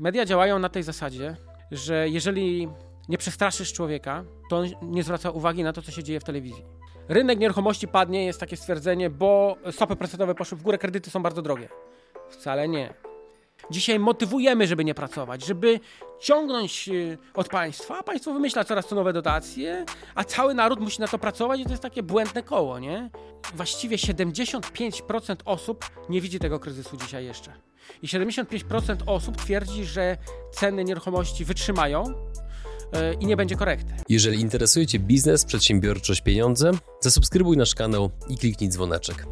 Media działają na tej zasadzie, że jeżeli nie przestraszysz człowieka, to on nie zwraca uwagi na to, co się dzieje w telewizji. Rynek nieruchomości padnie, jest takie stwierdzenie, bo stopy procentowe poszły w górę, kredyty są bardzo drogie. Wcale nie. Dzisiaj motywujemy, żeby nie pracować, żeby ciągnąć y, od państwa, a państwo wymyśla coraz to nowe dotacje, a cały naród musi na to pracować i to jest takie błędne koło, nie? Właściwie 75% osób nie widzi tego kryzysu dzisiaj jeszcze. I 75% osób twierdzi, że ceny nieruchomości wytrzymają, y, i nie będzie korekty. Jeżeli interesuje Cię biznes, przedsiębiorczość, pieniądze, zasubskrybuj nasz kanał i kliknij dzwoneczek.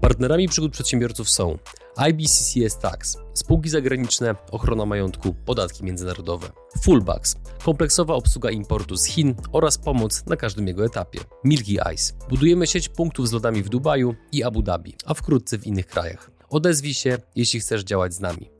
Partnerami przygód przedsiębiorców są IBCCS Tax, spółki zagraniczne, ochrona majątku, podatki międzynarodowe. Fullbacks, kompleksowa obsługa importu z Chin oraz pomoc na każdym jego etapie. Milky Ice, budujemy sieć punktów z lodami w Dubaju i Abu Dhabi, a wkrótce w innych krajach. Odezwij się, jeśli chcesz działać z nami.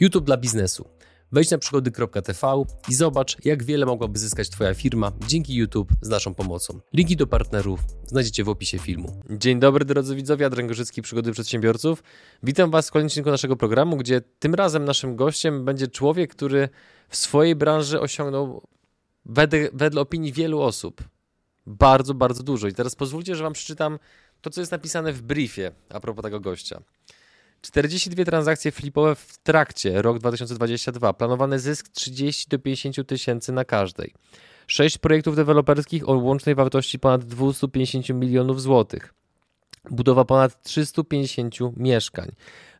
YouTube dla biznesu. Wejdź na przygody.tv i zobacz, jak wiele mogłaby zyskać Twoja firma dzięki YouTube z naszą pomocą. Linki do partnerów znajdziecie w opisie filmu. Dzień dobry drodzy widzowie, Adrian Gorzycki, Przygody Przedsiębiorców. Witam Was w kolejnym odcinku naszego programu, gdzie tym razem naszym gościem będzie człowiek, który w swojej branży osiągnął wedle, wedle opinii wielu osób bardzo, bardzo dużo. I teraz pozwólcie, że Wam przeczytam to, co jest napisane w briefie a propos tego gościa. 42 transakcje flipowe w trakcie, rok 2022. Planowany zysk 30 do 50 tysięcy na każdej. 6 projektów deweloperskich o łącznej wartości ponad 250 milionów złotych. Budowa ponad 350 mieszkań.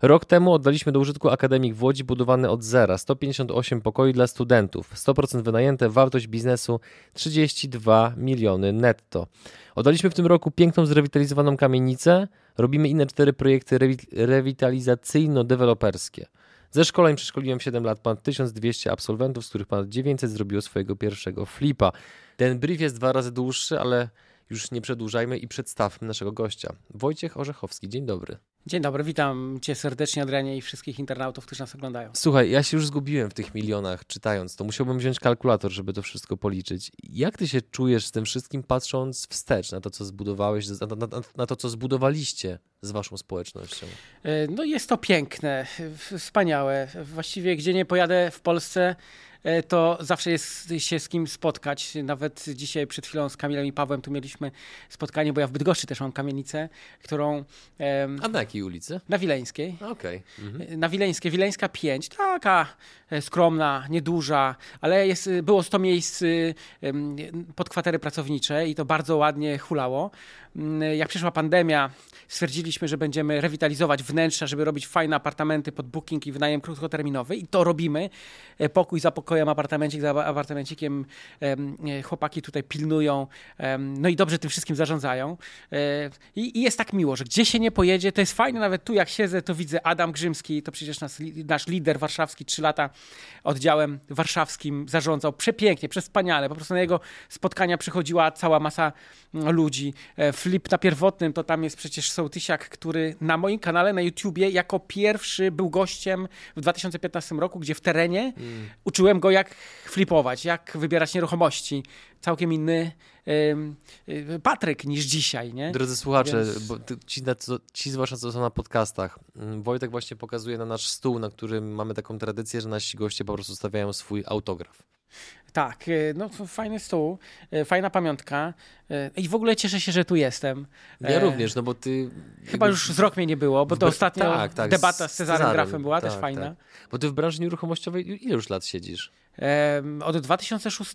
Rok temu oddaliśmy do użytku akademik w Łodzi budowany od zera, 158 pokoi dla studentów, 100% wynajęte, wartość biznesu 32 miliony netto. Oddaliśmy w tym roku piękną zrewitalizowaną kamienicę, robimy inne cztery projekty rewitalizacyjno-deweloperskie. Ze szkoleń przeszkoliłem 7 lat ponad 1200 absolwentów, z których ponad 900 zrobiło swojego pierwszego flipa. Ten brief jest dwa razy dłuższy, ale już nie przedłużajmy i przedstawmy naszego gościa. Wojciech Orzechowski, dzień dobry. Dzień dobry, witam Cię serdecznie, Adrianie, i wszystkich internautów, którzy nas oglądają. Słuchaj, ja się już zgubiłem w tych milionach czytając to. Musiałbym wziąć kalkulator, żeby to wszystko policzyć. Jak ty się czujesz z tym wszystkim, patrząc wstecz na to, co zbudowałeś, na, na, na to, co zbudowaliście z waszą społecznością? No jest to piękne, wspaniałe. Właściwie gdzie nie pojadę w Polsce, E, to zawsze jest się z kim spotkać. Nawet dzisiaj przed chwilą z Kamilem i Pawłem tu mieliśmy spotkanie, bo ja w Bydgoszczy też mam kamienicę, którą... A na jakiej ulicy? Na Wileńskiej. Okej. Okay. Mhm. Na Wileńskiej, Wileńska 5, taka e, skromna, nieduża, ale jest, było 100 miejsc pod kwatery pracownicze i to bardzo ładnie hulało. Mm, jak przyszła pandemia, stwierdziliśmy, że będziemy rewitalizować wnętrza, żeby robić fajne apartamenty pod booking i wynajem krótkoterminowy i to robimy. E, pokój za pokojem, apartamencik za apartamencikiem. E, chłopaki tutaj pilnują, no i dobrze tym wszystkim zarządzają. E, I, jest tak miło, że gdzie się nie pojedzie, to jest fajne, nawet tu jak siedzę, to widzę Adam Grzymski, to przecież nasz, nasz lider warszawski, trzy lata oddziałem warszawskim zarządzał przepięknie, przespaniale. Po prostu na jego spotkania przychodziła cała masa mm, ludzi. Flip na pierwotnym to tam jest przecież Sołtysiak, który na moim kanale na YouTubie jako pierwszy był gościem w 2015 roku, gdzie w terenie mm. uczyłem go jak flipować, jak wybierać nieruchomości. Całkiem inny yy, Patryk niż dzisiaj, nie? Drodzy słuchacze, Więc... bo ci, ci zwłaszcza co są na podcastach, mm, Wojtek właśnie pokazuje na nasz stół, na którym mamy taką tradycję, że nasi goście po prostu stawiają swój autograf. Tak, e, no fajny stół, e, fajna pamiątka e, i w ogóle cieszę się, że tu jestem. Ja również, no bo ty... Chyba już z rok mnie nie było, bo to ostatnio tak, tak, debata z Cezarem, Cezarem Grafem była tak, też fajna. Tak. Bo ty w branży nieruchomościowej ile już lat siedzisz? Od 2006.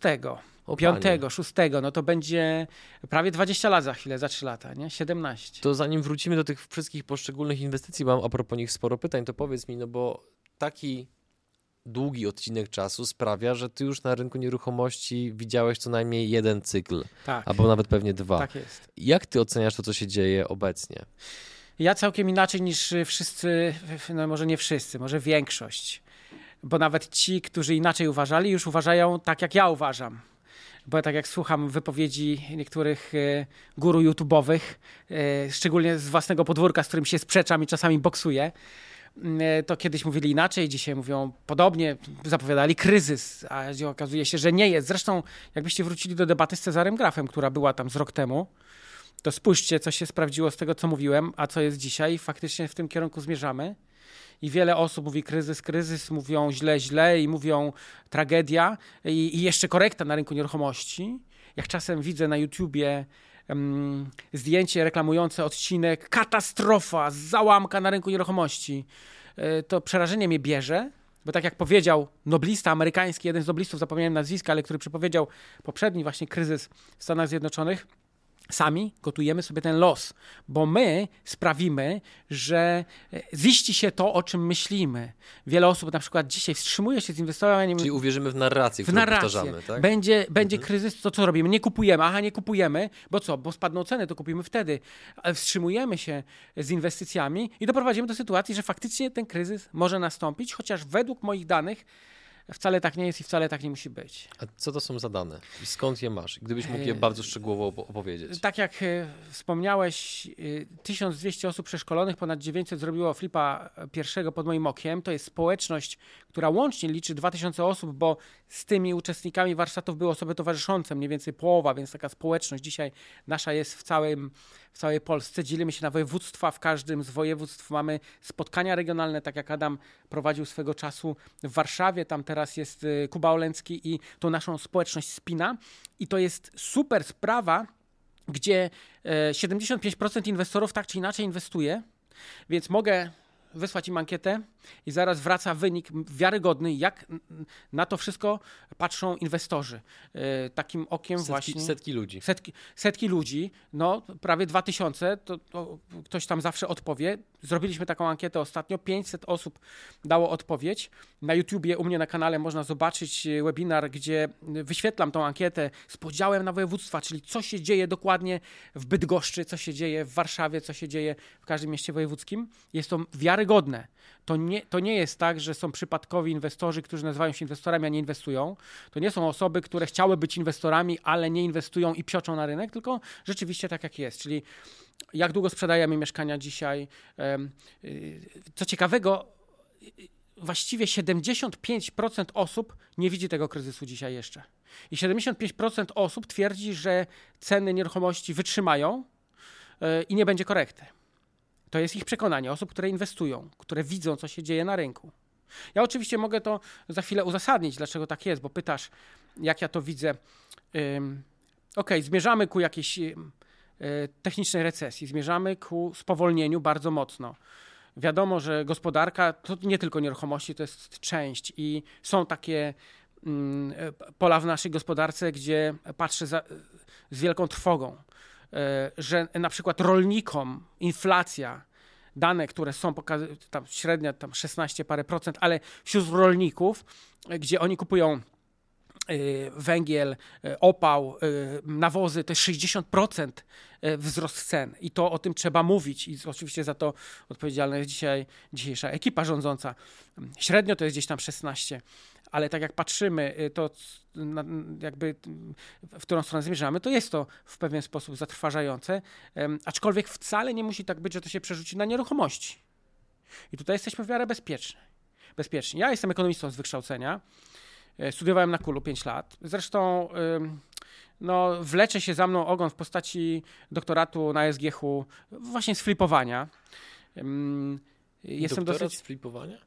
O, 5, 6, no to będzie prawie 20 lat za chwilę, za 3 lata, nie? 17. To zanim wrócimy do tych wszystkich poszczególnych inwestycji, mam a propos nich sporo pytań, to powiedz mi, no bo taki długi odcinek czasu sprawia, że ty już na rynku nieruchomości widziałeś co najmniej jeden cykl, tak. albo nawet pewnie dwa. Tak jest. Jak ty oceniasz to, co się dzieje obecnie? Ja całkiem inaczej niż wszyscy, no może nie wszyscy, może większość. Bo nawet ci, którzy inaczej uważali, już uważają tak, jak ja uważam. Bo tak jak słucham wypowiedzi niektórych e, guru YouTube'owych, e, szczególnie z własnego podwórka, z którym się sprzeczam i czasami boksuję, E, to kiedyś mówili inaczej, dzisiaj mówią podobnie, zapowiadali kryzys, a okazuje się, że nie jest. Zresztą, jakbyście wrócili do debaty z Cezarem Grafem, która była tam z rok temu, to spójrzcie, co się sprawdziło z tego, co mówiłem, a co jest dzisiaj. Faktycznie w tym kierunku zmierzamy. I wiele osób mówi kryzys, kryzys, mówią źle, źle i mówią tragedia i, i jeszcze korekta na rynku nieruchomości. Jak czasem widzę na YouTubie um, zdjęcie reklamujące odcinek katastrofa, załamka na rynku nieruchomości, y, to przerażenie mnie bierze, bo tak jak powiedział noblista amerykański, jeden z noblistów, zapomniałem nazwiska, ale który przepowiedział poprzedni właśnie kryzys w Stanach Zjednoczonych, sami gotujemy sobie ten los, bo my sprawimy, że e, ziści się to, o czym myślimy. Wiele osób na przykład dzisiaj wstrzymuje się z inwestowaniem. Czyli uwierzymy w narrację, w którą narrację. powtarzamy, tak? Będzie, będzie mhm. kryzys, to co robimy? Nie kupujemy. Aha, nie kupujemy, bo co? Bo spadną ceny, to kupimy wtedy. Ale wstrzymujemy się z inwestycjami i doprowadzimy do sytuacji, że faktycznie ten kryzys może nastąpić, chociaż według moich danych Wcale tak nie jest i wcale tak nie musi być. A co to są za dane? I skąd je masz? Gdybyś mógł je bardzo szczegółowo opowiedzieć. Tak jak e, wspomniałeś, 1200 e, osób przeszkolonych, ponad 900 zrobiło flipa pierwszego pod moim okiem. To jest społeczność, która łącznie liczy 2000 osób, bo z tymi uczestnikami warsztatów były osoby towarzyszące, mniej więcej połowa, więc taka społeczność dzisiaj nasza jest w całym w całej Polsce. Dzielimy się na województwa. W każdym z województw mamy spotkania regionalne, tak jak Adam prowadził swego czasu w Warszawie. Tam teraz jest y, Kuba Olencki i tą naszą społeczność spina. I to jest super sprawa, gdzie 75% e, inwestorów tak czy inaczej inwestuje. Więc mogę wysłać im ankietę i zaraz wraca wynik wiarygodny, jak na to wszystko patrzą inwestorzy. E, takim okiem setki, właśnie. Setki ludzi. Setki, setki ludzi, no prawie 2000, to, to ktoś tam zawsze odpowie. Zrobiliśmy taką ankietę ostatnio, 500 osób dało odpowiedź. Na YouTubie u mnie na kanale można zobaczyć e, webinar, gdzie wyświetlam tą ankietę z podziałem na województwa, czyli co się dzieje dokładnie w Bydgoszczy, co się dzieje w Warszawie, co się dzieje w każdym mieście wojewódzkim. Jest to wiarygodne. To nie, to nie jest tak, że są przypadkowi inwestorzy, którzy nazywają się inwestorami, a nie inwestują. To nie są osoby, które chciały być inwestorami, ale nie inwestują i pioczą na rynek, tylko rzeczywiście tak jak jest. Czyli jak długo sprzedajemy mieszkania dzisiaj. Y, co ciekawego, właściwie 75% osób nie widzi tego kryzysu dzisiaj jeszcze. I 75% osób twierdzi, że ceny nieruchomości wytrzymają y, i nie będzie korekty. To jest ich przekonanie, osób, które inwestują, które widzą, co się dzieje na rynku. Ja oczywiście mogę to za chwilę uzasadnić, dlaczego tak jest, bo pytasz, jak ja to widzę. ok, zmierzamy ku jakiejś e, technicznej recesji, zmierzamy ku spowolnieniu bardzo mocno. Wiadomo, że gospodarka to nie tylko nieruchomości, to jest część i są takie mm, e, pola w naszej gospodarce, gdzie patrzę za, z wielką trwogą. E, że na przykład rolnikom inflacja, dane, które są pokazane, tam średnia tam 16 parę procent, ale wśród rolników, gdzie oni kupują e, węgiel, e, opał, nawozy, to jest 60% wzrost cen. I to o tym trzeba mówić. I oczywiście za to odpowiedzialna jest dzisiaj dzisiejsza ekipa rządząca. Średnio to jest gdzieś tam 16 ale tak jak patrzymy, y, to jakby w którą stronę zmierzamy, to jest to w pewien sposób zatrważające, aczkolwiek wcale nie musi tak być, że to się przerzuci na nieruchomości. I tutaj jesteśmy w miarę bezpieczni. bezpieczni. Ja jestem ekonomistą z wykształcenia, studiowałem na Kulu 5 lat, zresztą no, wlecze się za mną ogon w postaci doktoratu na SGH właśnie z flipowania. Jestem Doktorat dosyć... z flipowania?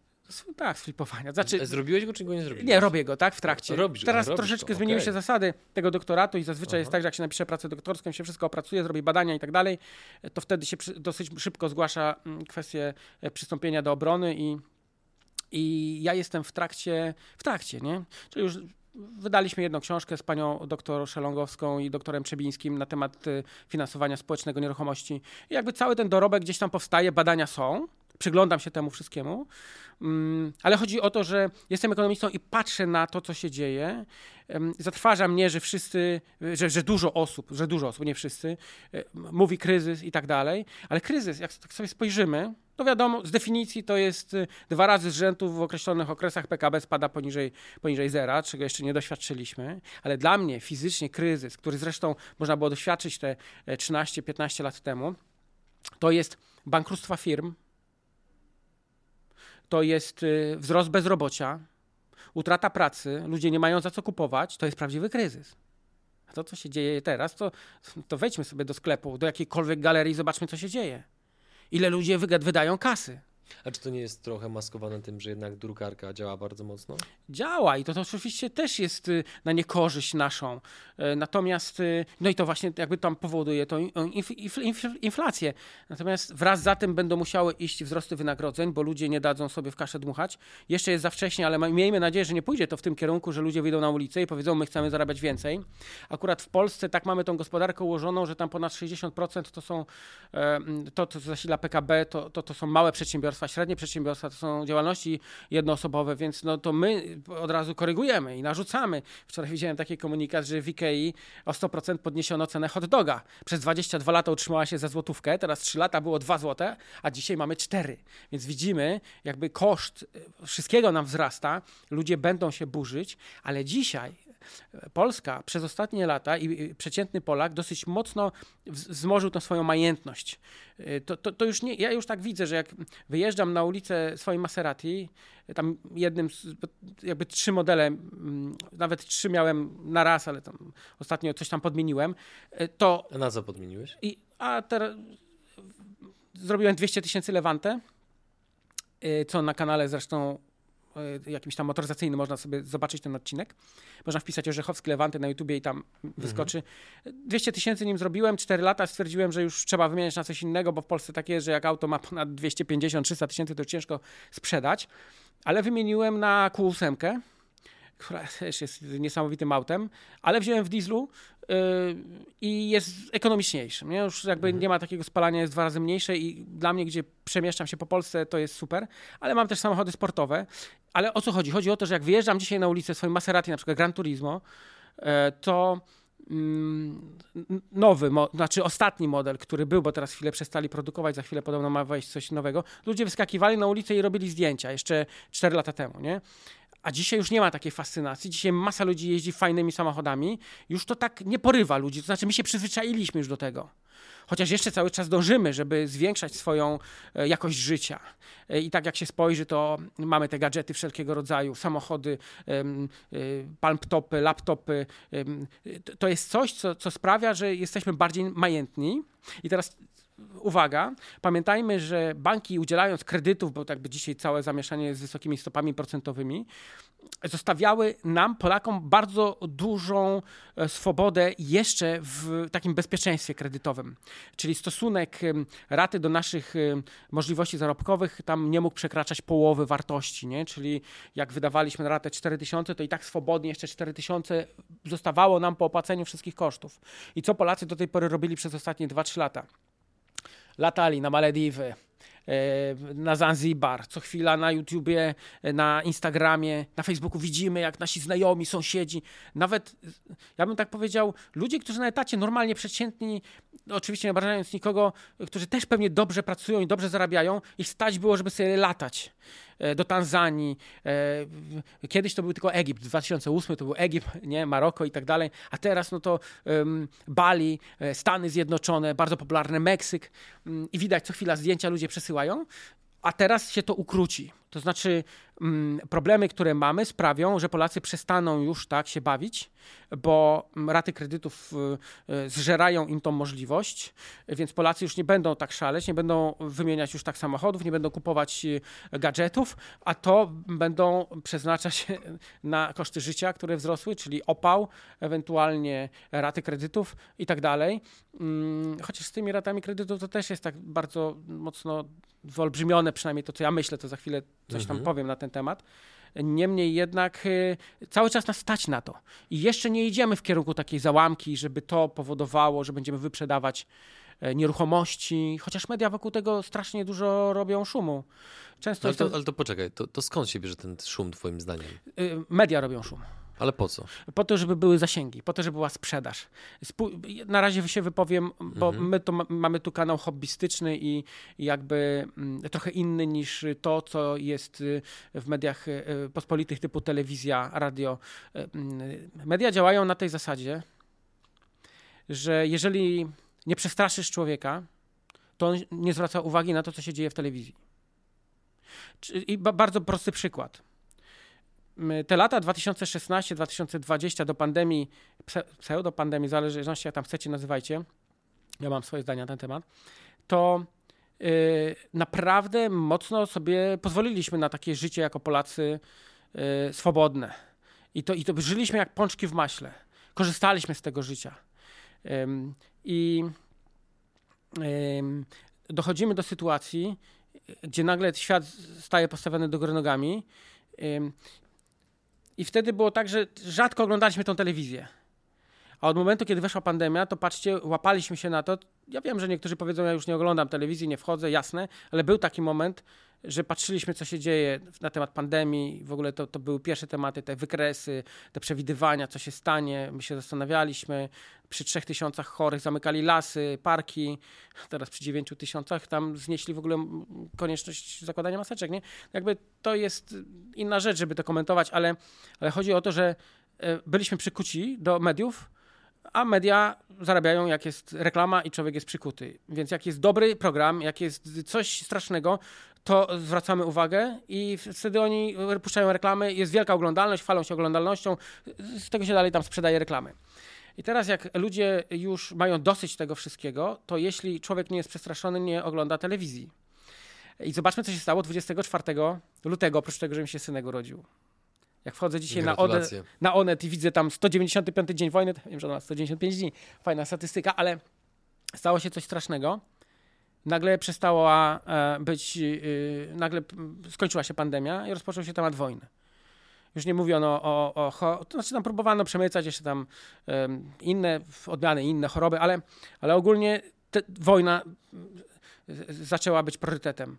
Tak, flipowania. Znaczy, Zrobiłeś go, czy go nie zrobiłeś? Nie, robię go, tak, w trakcie. Robisz Teraz go, troszeczkę go. zmieniły okay. się zasady tego doktoratu i zazwyczaj Aha. jest tak, że jak się napisze pracę doktorską, się wszystko opracuje, zrobi badania i tak dalej, to wtedy się dosyć szybko zgłasza mm, kwestię e, przystąpienia do obrony i, i ja jestem w trakcie, w trakcie, nie? Czyli już Wydaliśmy jedną książkę z panią doktor Szelongowską i doktorem Przebińskim na temat e, finansowania społecznego nieruchomości. I jakby cały ten dorobek gdzieś tam powstaje, badania są, przyglądam się temu wszystkiemu, mm, ale chodzi o to, że jestem ekonomistą i patrzę na to, co się dzieje. Zatrważa mnie, że wszyscy, że, że dużo osób, że dużo osób, nie wszyscy, mówi kryzys i tak dalej, ale kryzys, jak tak sobie spojrzymy, to wiadomo, z definicji to jest e, dwa razy z rzędu w określonych okresach PKB spada poniżej, poniżej zera, czego jeszcze nie doświadczyliśmy, ale dla mnie fizycznie kryzys, który zresztą można było doświadczyć te 13-15 e, lat temu, to jest bankructwa firm, to jest y, wzrost bezrobocia, utrata pracy, ludzie nie mają za co kupować, to jest prawdziwy kryzys. A to, co się dzieje teraz, to, to wejdźmy sobie do sklepu, do jakiejkolwiek galerii, zobaczmy, co się dzieje. Ile ludzie wydają kasy. A czy to nie jest trochę maskowane tym, że jednak drukarka działa bardzo mocno? Działa i to, to oczywiście też jest y, na niekorzyść naszą. E, natomiast, y, no i to właśnie jakby tam powoduje inf, inflację. Natomiast wraz za tym będą musiały iść wzrosty wynagrodzeń, bo ludzie nie dadzą sobie w kaszę dmuchać. Jeszcze jest za wcześnie, ale miejmy nadzieję, że nie pójdzie to w tym kierunku, że ludzie wyjdą na ulicę i powiedzą, my chcemy zarabiać więcej. Akurat w Polsce tak mamy tą gospodarkę ułożoną, że tam ponad 60% to są, to co zasila PKB, to, to, to są małe przedsiębiorstwa, średnie przedsiębiorstwa, to są działalności jednoosobowe, więc no to my od razu korygujemy i narzucamy. Wczoraj widziałem taki komunikat, że w Ikei o 100% podniesiono cenę hot doga. Przez 22 lata utrzymała się za złotówkę, teraz 3 lata było 2 złote, a dzisiaj mamy 4. Więc widzimy, jakby koszt wszystkiego nam wzrasta, ludzie będą się burzyć, ale dzisiaj Polska przez ostatnie lata i przeciętny Polak dosyć mocno wzmożył tą swoją majętność. Y, to, to, to, już nie, ja już tak widzę, że jak wyjeżdżam na ulicę swoim Maserati, tam jednym, jakby trzy modele, mm, nawet trzy miałem na raz, ale tam ostatnio coś tam podmieniłem, y, to... A na co podmieniłeś? I, a teraz zrobiłem 200 tysięcy Levante, y, co na kanale zresztą jakimś tam motoryzacyjnym można sobie zobaczyć ten odcinek. Można wpisać Orzechowski Lewanty na YouTubie i tam mhm. wyskoczy. 200 tysięcy nim zrobiłem, 4 lata stwierdziłem, że już trzeba wymieniać na coś innego, bo w Polsce tak jest, że jak auto ma ponad 250-300 tysięcy, to ciężko sprzedać. Ale wymieniłem na Q8, która też jest niesamowitym autem, ale wziąłem w dieslu i jest ekonomiczniejszy. Nie? Już jakby mhm. nie ma takiego spalania, jest dwa razy mniejsze i dla mnie, gdzie przemieszczam się po Polsce, to jest super, ale mam też samochody sportowe. Ale o co chodzi? Chodzi o to, że jak wyjeżdżam dzisiaj na ulicę swoim Maserati, na przykład Gran Turismo, yy, to mm, nowy, znaczy ostatni model, który był, bo teraz chwilę przestali produkować, za chwilę podobno ma wejść coś nowego. Ludzie wyskakiwali na ulicę i robili zdjęcia jeszcze 4 lata temu, nie? A dzisiaj już nie ma takiej fascynacji. Dzisiaj masa ludzi jeździ fajnymi samochodami. Już to tak nie porywa ludzi. To znaczy, my się przyzwyczailiśmy już do tego. Chociaż jeszcze cały czas dążymy, żeby zwiększać swoją e, jakość życia. E, I tak jak się spojrzy, to mamy te gadżety wszelkiego rodzaju, samochody, e, palmtopy, laptopy. To jest coś, co, co sprawia, że jesteśmy bardziej majętni. I teraz uwaga, pamiętajmy, że banki udzielając kredytów, bo tak by dzisiaj całe zamieszanie z wysokimi stopami procentowymi, zostawiały nam, Polakom, bardzo dużą e, swobodę jeszcze w takim bezpieczeństwie kredytowym. Czyli stosunek raty do naszych możliwości zarobkowych tam nie mógł przekraczać połowy wartości, nie? Czyli jak wydawaliśmy na ratę 4000, to i tak swobodnie jeszcze 4000 zostawało nam po opłaceniu wszystkich kosztów. I co Polacy do tej pory robili przez ostatnie 2-3 lata? Latali na Malediwy, e, na Zanzibar, co chwila na YouTubie, e, na Instagramie, na Facebooku widzimy, jak nasi znajomi, sąsiedzi, nawet, ja bym tak powiedział, ludzie, którzy na etacie normalnie przeciętni, oczywiście nie obrażając nikogo, którzy też pewnie dobrze pracują i dobrze zarabiają, ich stać było, żeby sobie latać. E, do Tanzanii. E, kiedyś to był tylko Egipt, 2008 to był Egipt, nie, Maroko i tak dalej, a teraz no to um, Bali, e, Stany Zjednoczone, bardzo popularne Meksyk um, i widać co chwila zdjęcia ludzie przesyłają, a teraz się to ukróci. To znaczy, mm, problemy, które mamy, sprawią, że Polacy przestaną już tak się bawić, bo raty kredytów y, y, zżerają im tą możliwość, więc Polacy już nie będą tak szaleć, nie będą wymieniać już tak samochodów, nie będą kupować y, gadżetów, a to będą przeznaczać na koszty życia, które wzrosły, czyli opał, ewentualnie raty kredytów i tak dalej. Mm, chociaż z tymi ratami kredytów to też jest tak bardzo mocno wyolbrzymione, przynajmniej to, co ja myślę, to za chwilę coś mhm. tam powiem na ten temat. Niemniej jednak y, cały czas nas stać na to. I jeszcze nie idziemy w kierunku takiej załamki, żeby to powodowało, że będziemy wyprzedawać e, nieruchomości, chociaż media wokół tego strasznie dużo robią szumu. Często ale, to, ale to poczekaj, to, to skąd się bierze ten szum twoim zdaniem? Y, media robią szum. Ale po co? Po to, żeby były zasięgi, po to, żeby była sprzedaż. Na razie się wypowiem, bo mhm. my tu mamy tu kanał hobbystyczny i, jakby mm, trochę inny niż to, co jest y, w mediach y, pospolitych typu telewizja, radio. Y, mm, media działają na tej zasadzie, że jeżeli nie przestraszysz człowieka, to on nie zwraca uwagi na to, co się dzieje w telewizji. I bardzo prosty przykład te lata 2016-2020 do pandemii, pseudo-pandemii, zależności jak tam chcecie nazywajcie, ja mam swoje zdania na ten temat, to naprawdę mocno sobie pozwoliliśmy na takie życie jako Polacy swobodne. I to, I to żyliśmy jak pączki w maśle. Korzystaliśmy z tego życia. I dochodzimy do sytuacji, gdzie nagle świat staje postawiony do góry nogami. I wtedy było tak, że rzadko oglądaliśmy tą telewizję. A od momentu, kiedy weszła pandemia, to patrzcie, łapaliśmy się na to. Ja wiem, że niektórzy powiedzą, ja już nie oglądam telewizji, nie wchodzę, jasne, ale był taki moment, że patrzyliśmy, co się dzieje na temat pandemii. W ogóle to, to były pierwsze tematy, te wykresy, te przewidywania, co się stanie. My się zastanawialiśmy. Przy trzech tysiącach chorych zamykali lasy, parki. Teraz przy dziewięciu tysiącach tam znieśli w ogóle konieczność zakładania maseczek. Nie? Jakby to jest inna rzecz, żeby to komentować, ale, ale chodzi o to, że e, byliśmy przykuci do mediów, a media zarabiają, jak jest reklama i człowiek jest przykuty. Więc jak jest dobry program, jak jest coś strasznego, to zwracamy uwagę i wtedy oni puszczają reklamy, jest wielka oglądalność, chwalą się oglądalnością, z tego się dalej tam sprzedaje reklamy. I teraz jak ludzie już mają dosyć tego wszystkiego, to jeśli człowiek nie jest przestraszony, nie ogląda telewizji. I zobaczmy, co się stało 24 lutego, oprócz tego, że mi się synek urodził. Jak wchodzę dzisiaj na Onet, na Onet i widzę tam 195 dzień wojny, to wiem, że ona ma 195 dni, fajna statystyka, ale stało się coś strasznego nagle przestała e, być, y, nagle skończyła się pandemia i rozpoczął się temat wojny. Już nie mówiono o, o, o to znaczy tam próbowano przemycać jeszcze tam inne odmiany, inne choroby, ale, ale ogólnie wojna zaczęła być priorytetem.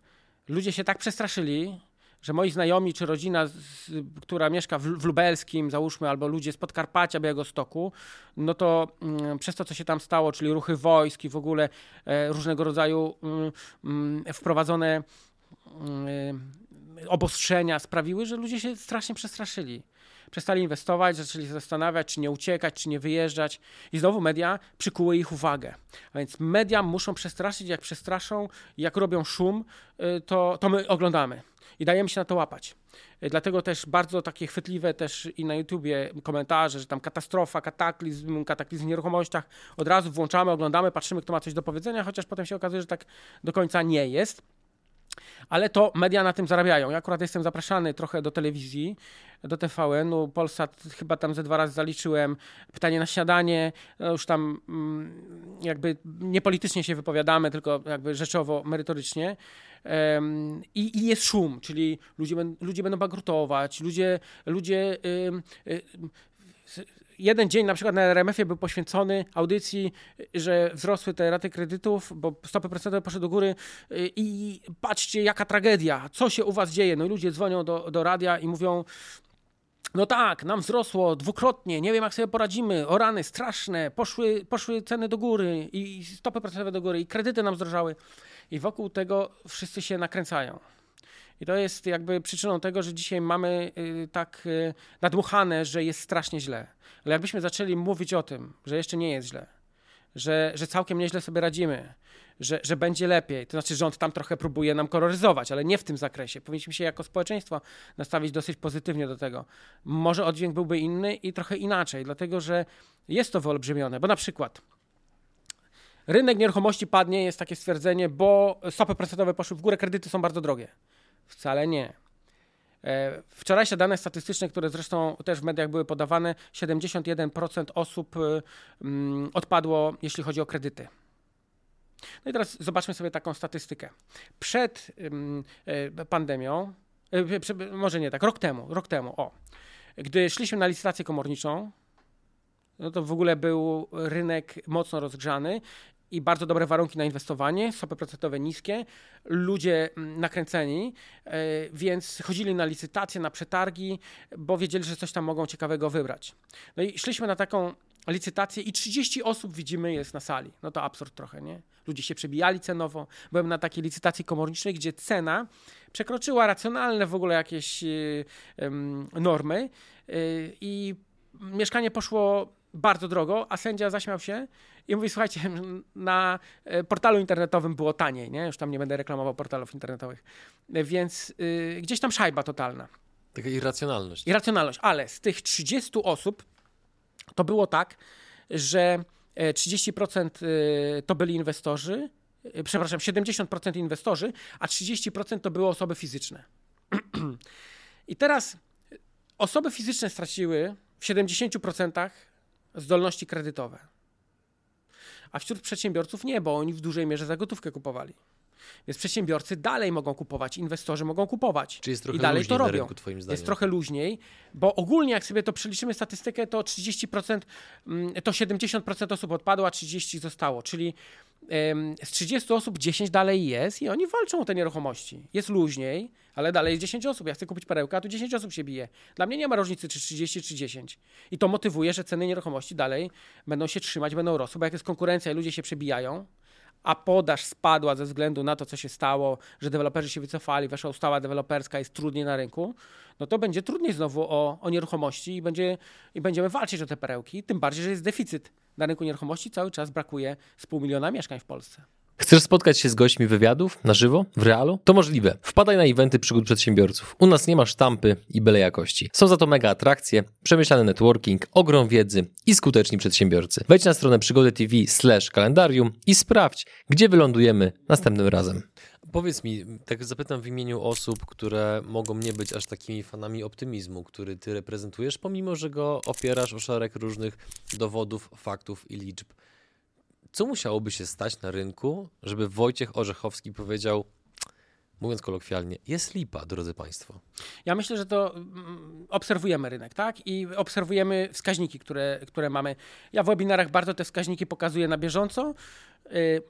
Ludzie się tak przestraszyli, że moi znajomi czy rodzina, z, która mieszka w, w, Lubelskim, załóżmy, albo ludzie z Podkarpacia, Białegostoku, no to mm, przez to, co się tam stało, czyli ruchy wojsk i w ogóle e, różnego rodzaju mm, mm wprowadzone obostrzenia sprawiły, że ludzie się strasznie przestraszyli. Przestali inwestować, zaczęli zastanawiać, czy nie uciekać, czy nie wyjeżdżać. I znowu media przykuły ich uwagę. A więc media muszą przestraszyć, jak przestraszą, jak robią szum, y, to, to my oglądamy i dajemy się na to łapać. Y, dlatego też bardzo takie chwytliwe też i na YouTubie komentarze, że tam katastrofa, kataklizm, kataklizm w nieruchomościach. Od razu włączamy, oglądamy, patrzymy, kto ma coś do powiedzenia, chociaż potem się okazuje, że tak do końca nie jest. Ale to media na tym zarabiają. Ja akurat jestem zapraszany trochę do telewizji, do TVN-u. Polsat chyba tam ze dwa razy zaliczyłem. Pytanie na śniadanie. No już tam mm, jakby nie politycznie się wypowiadamy, tylko jakby rzeczowo, merytorycznie. I, I, jest szum, czyli ludzie, ludzie będą bankrutować, ludzie, ludzie jeden dzień na przykład na RMF-ie był poświęcony audycji, że wzrosły te raty kredytów, bo stopy procentowe poszły do góry i patrzcie jaka tragedia, co się u was dzieje. No ludzie dzwonią do, do radia i mówią, no tak, nam wzrosło dwukrotnie, nie wiem jak sobie poradzimy, o rany straszne, poszły, poszły ceny do góry i stopy procentowe do góry i kredyty nam zdrożały. I wokół tego wszyscy się nakręcają. I to jest jakby przyczyną tego, że dzisiaj mamy y, tak y, nadmuchane, że jest strasznie źle. Ale jakbyśmy zaczęli mówić o tym, że jeszcze nie jest źle, że, że całkiem nieźle sobie radzimy, że, że będzie lepiej. To znaczy, rząd tam trochę próbuje nam koloryzować, ale nie w tym zakresie. Powinniśmy się jako społeczeństwo nastawić dosyć pozytywnie do tego. Może oddźwięk byłby inny i trochę inaczej, dlatego że jest to wyolbrzymione, bo na przykład rynek nieruchomości padnie, jest takie stwierdzenie, bo stopy procentowe poszły w górę, kredyty są bardzo drogie. Wcale nie. E, wczorajsze dane statystyczne, które zresztą też w mediach były podawane, 71% osób y, mm, odpadło, jeśli chodzi o kredyty. No i teraz zobaczmy sobie taką statystykę. Przed e, pandemią, e, może nie tak, rok temu, rok temu, o, gdy szliśmy na licytację komorniczą, no to w ogóle był rynek mocno rozgrzany i bardzo dobre warunki na inwestowanie, stopy procentowe niskie, ludzie mm, nakręceni, e, więc chodzili na licytacje, na przetargi, bo wiedzieli, że coś tam mogą ciekawego wybrać. No i szliśmy na taką licytację i 30 osób widzimy jest na sali. No to absurd trochę, nie? Ludzie się przebijali cenowo. Byłem na takiej licytacji komorniczej, gdzie cena przekroczyła racjonalne w ogóle jakieś um, normy yy, i mieszkanie poszło bardzo drogo, a sędzia zaśmiał się i mówi, słuchajcie, na e, portalu internetowym było taniej, nie? Już tam nie będę reklamował portalów internetowych. E, więc y, gdzieś tam szajba totalna. Taka irracjonalność. Irracjonalność, ale z tych 30 osób to było tak, że 30% to byli inwestorzy, y, przepraszam, 70% inwestorzy, a 30% to były osoby fizyczne. I teraz osoby fizyczne straciły w 70% zdolności kredytowe. A wśród przedsiębiorców nie, bo oni w dużej mierze za gotówkę kupowali. Więc przedsiębiorcy dalej mogą kupować, inwestorzy mogą kupować. Czyli jest trochę I dalej luźniej to na robią. rynku, twoim zdaniem. Jest trochę luźniej, bo ogólnie jak sobie to przeliczymy statystykę, to 30%, mm, to 70% osób odpadło, a 30% zostało. Czyli z 30 osób 10 dalej jest i oni walczą o te nieruchomości. Jest luźniej, ale dalej jest 10 osób. Ja chcę kupić perełkę, a tu 10 osób się bije. Dla mnie nie ma różnicy, czy 30, czy 10. I to motywuje, że ceny nieruchomości dalej będą się trzymać, będą rosły, bo jak jest konkurencja i ludzie się przebijają, a podaż spadła ze względu na to, co się stało, że deweloperzy się wycofali, weszła ustawa deweloperska, jest trudniej na rynku, no to będzie trudniej znowu o, o nieruchomości i, będzie, i będziemy walczyć o te perełki. Tym bardziej, że jest deficyt na rynku nieruchomości, cały czas brakuje z pół miliona mieszkań w Polsce. Chcesz spotkać się z gośćmi wywiadów na żywo, w realu? To możliwe. Wpadaj na eventy przygód przedsiębiorców. U nas nie ma sztampy i byle jakości. Są za to mega atrakcje, przemyślany networking, ogrom wiedzy i skuteczni przedsiębiorcy. Wejdź na stronę przygody TV slash kalendarium i sprawdź, gdzie wylądujemy następnym razem. Powiedz mi, tak zapytam w imieniu osób, które mogą nie być aż takimi fanami optymizmu, który ty reprezentujesz, pomimo że go opierasz o szereg różnych dowodów, faktów i liczb. Co musiałoby się stać na rynku, żeby Wojciech Orzechowski powiedział, mówiąc kolokwialnie, jest lipa, drodzy Państwo. Ja myślę, że to mm, obserwujemy rynek, tak? I obserwujemy wskaźniki, które, które mamy. Ja w webinarach bardzo te wskaźniki pokazuję na bieżąco. Y,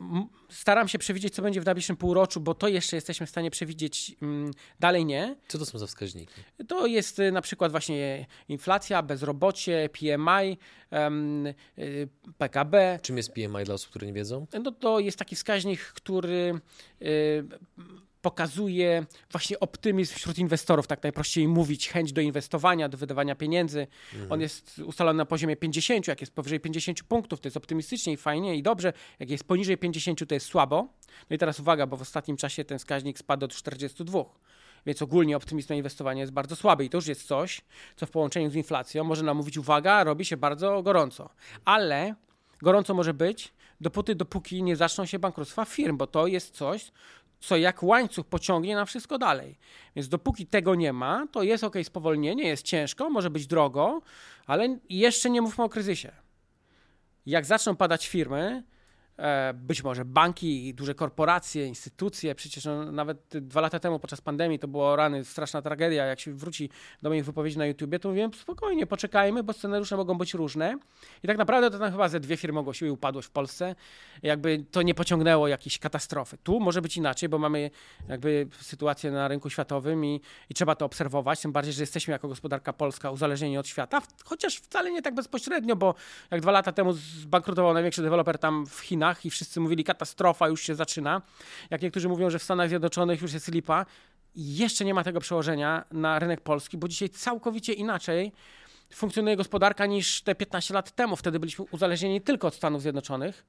Staram się przewidzieć, co będzie w najbliższym półroczu, bo to jeszcze jesteśmy w stanie przewidzieć, mm, dalej nie. Co to są za wskaźniki? To jest y, na przykład właśnie inflacja, bezrobocie, PMI, y, PKB. Czym jest PMI dla osób, które nie wiedzą? No to jest taki wskaźnik, który pokazuje właśnie optymizm wśród inwestorów, tak najprościej mówić, chęć do inwestowania, do wydawania pieniędzy. On jest ustalony na poziomie 50, jak jest powyżej 50 punktów, to jest optymistycznie i fajnie i dobrze. Jak jest poniżej 50, to jest słabo. No i teraz uwaga, bo w ostatnim czasie ten wskaźnik spadł do 42. Więc ogólnie optymizm na inwestowanie jest bardzo słaby i to już jest coś, co w połączeniu z inflacją może nam mówić, uwaga, robi się bardzo gorąco. Ale gorąco może być, dopóty, dopóki nie zaczną się bankructwa firm, bo to jest coś, co jak łańcuch pociągnie na wszystko dalej. Więc dopóki tego nie ma, to jest ok, spowolnienie, jest ciężko, może być drogo, ale jeszcze nie mówmy o kryzysie. Jak zaczną padać firmy, być może banki, duże korporacje, instytucje, przecież no, nawet dwa lata temu podczas pandemii to było rany, straszna tragedia. Jak się wróci do moich wypowiedzi na YouTubie, to mówiłem spokojnie, poczekajmy, bo scenariusze mogą być różne. I tak naprawdę to tam chyba ze dwie firmy ogłosiły upadłość w Polsce. Jakby to nie pociągnęło jakiejś katastrofy. Tu może być inaczej, bo mamy jakby sytuację na rynku światowym i, i trzeba to obserwować, tym bardziej, że jesteśmy jako gospodarka polska uzależnieni od świata, chociaż wcale nie tak bezpośrednio, bo jak dwa lata temu zbankrutował największy deweloper tam w Chinach i wszyscy mówili katastrofa już się zaczyna. Jak niektórzy mówią, że w Stanach Zjednoczonych już jest lipa, jeszcze nie ma tego przełożenia na rynek polski, bo dzisiaj całkowicie inaczej funkcjonuje gospodarka niż te 15 lat temu. Wtedy byliśmy uzależnieni tylko od Stanów Zjednoczonych.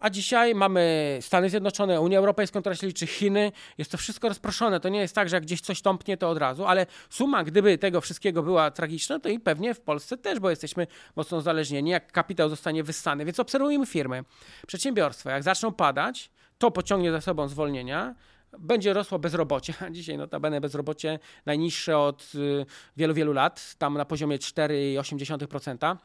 A dzisiaj mamy Stany Zjednoczone, Unię Europejską, która się liczy, Chiny. Jest to wszystko rozproszone. To nie jest tak, że jak gdzieś coś tąpnie, to od razu, ale suma, gdyby tego wszystkiego była tragiczna, to i pewnie w Polsce też, bo jesteśmy mocno uzależnieni, jak kapitał zostanie wyssany. Więc obserwujemy firmy, przedsiębiorstwa. Jak zaczną padać, to pociągnie za sobą zwolnienia, będzie rosło bezrobocie. Dzisiaj notabene bezrobocie najniższe od y, wielu, wielu lat, tam na poziomie 4,8%.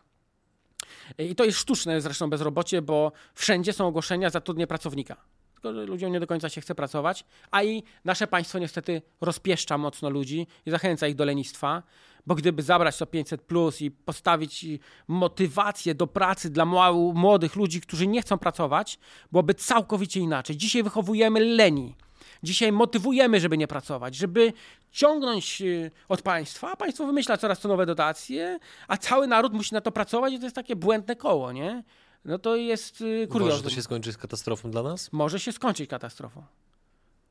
I to jest sztuczne zresztą bezrobocie, bo wszędzie są ogłoszenia zatrudnię pracownika. Tylko, że ludziom nie do końca się chce pracować, a i nasze państwo niestety rozpieszcza mocno ludzi i zachęca ich do lenistwa, bo gdyby zabrać to 500 plus i postawić motywację do pracy dla młodych ludzi, którzy nie chcą pracować, byłoby całkowicie inaczej. Dzisiaj wychowujemy leni. Dzisiaj motywujemy, żeby nie pracować, żeby ciągnąć y, od państwa, a państwo wymyśla coraz to nowe dotacje, a cały naród musi na to pracować i to jest takie błędne koło, nie? No to jest y, kuriozum. to się skończy z katastrofą dla nas? Może się skończyć katastrofą.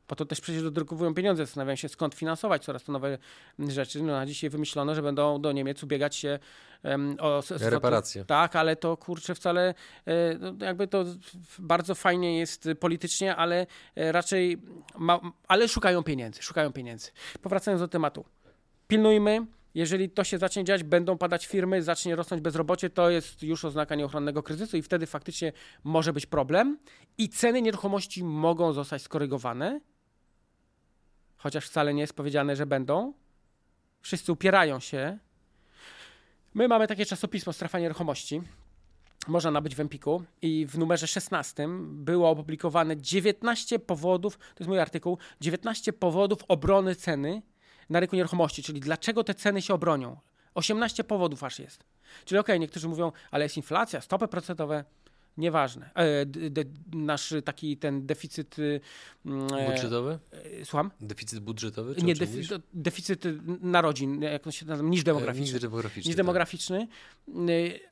Po to też przecież dodrukowują pieniądze, zastanawiają się skąd finansować coraz to nowe rzeczy. No, a dzisiaj wymyślono, że będą do Niemiec ubiegać się em, o Reparacje. Tak, ale to kurczę wcale, e, no, jakby to bardzo fajnie jest politycznie, ale e, raczej, ma, ale szukają pieniędzy, szukają pieniędzy. Powracając do tematu. Pilnujmy, Jeżeli to się zacznie dziać, będą padać firmy, zacznie rosnąć bezrobocie, to jest już oznaka nieuchronnego kryzysu i wtedy faktycznie może być problem i ceny nieruchomości mogą zostać skorygowane, chociaż wcale nie jest powiedziane, że będą. Wszyscy upierają się. My mamy takie czasopismo Strefa Nieruchomości. Można nabyć w Empiku i w numerze 16 było opublikowane 19 powodów, to jest mój artykuł, 19 powodów obrony ceny na rynku nieruchomości, czyli dlaczego te ceny się obronią. 18 powodów aż jest. Czyli okej, okay, niektórzy mówią, ale jest inflacja, stopy procentowe. Nieważne. E, de, nasz taki ten deficyt. Mm, e, budżetowy? E, słucham? Deficyt budżetowy? Nie, defi deficyt narodzin, jak to się nazywa, niż demograficzny. Niż demograficzny. Niż demograficzny. Tak.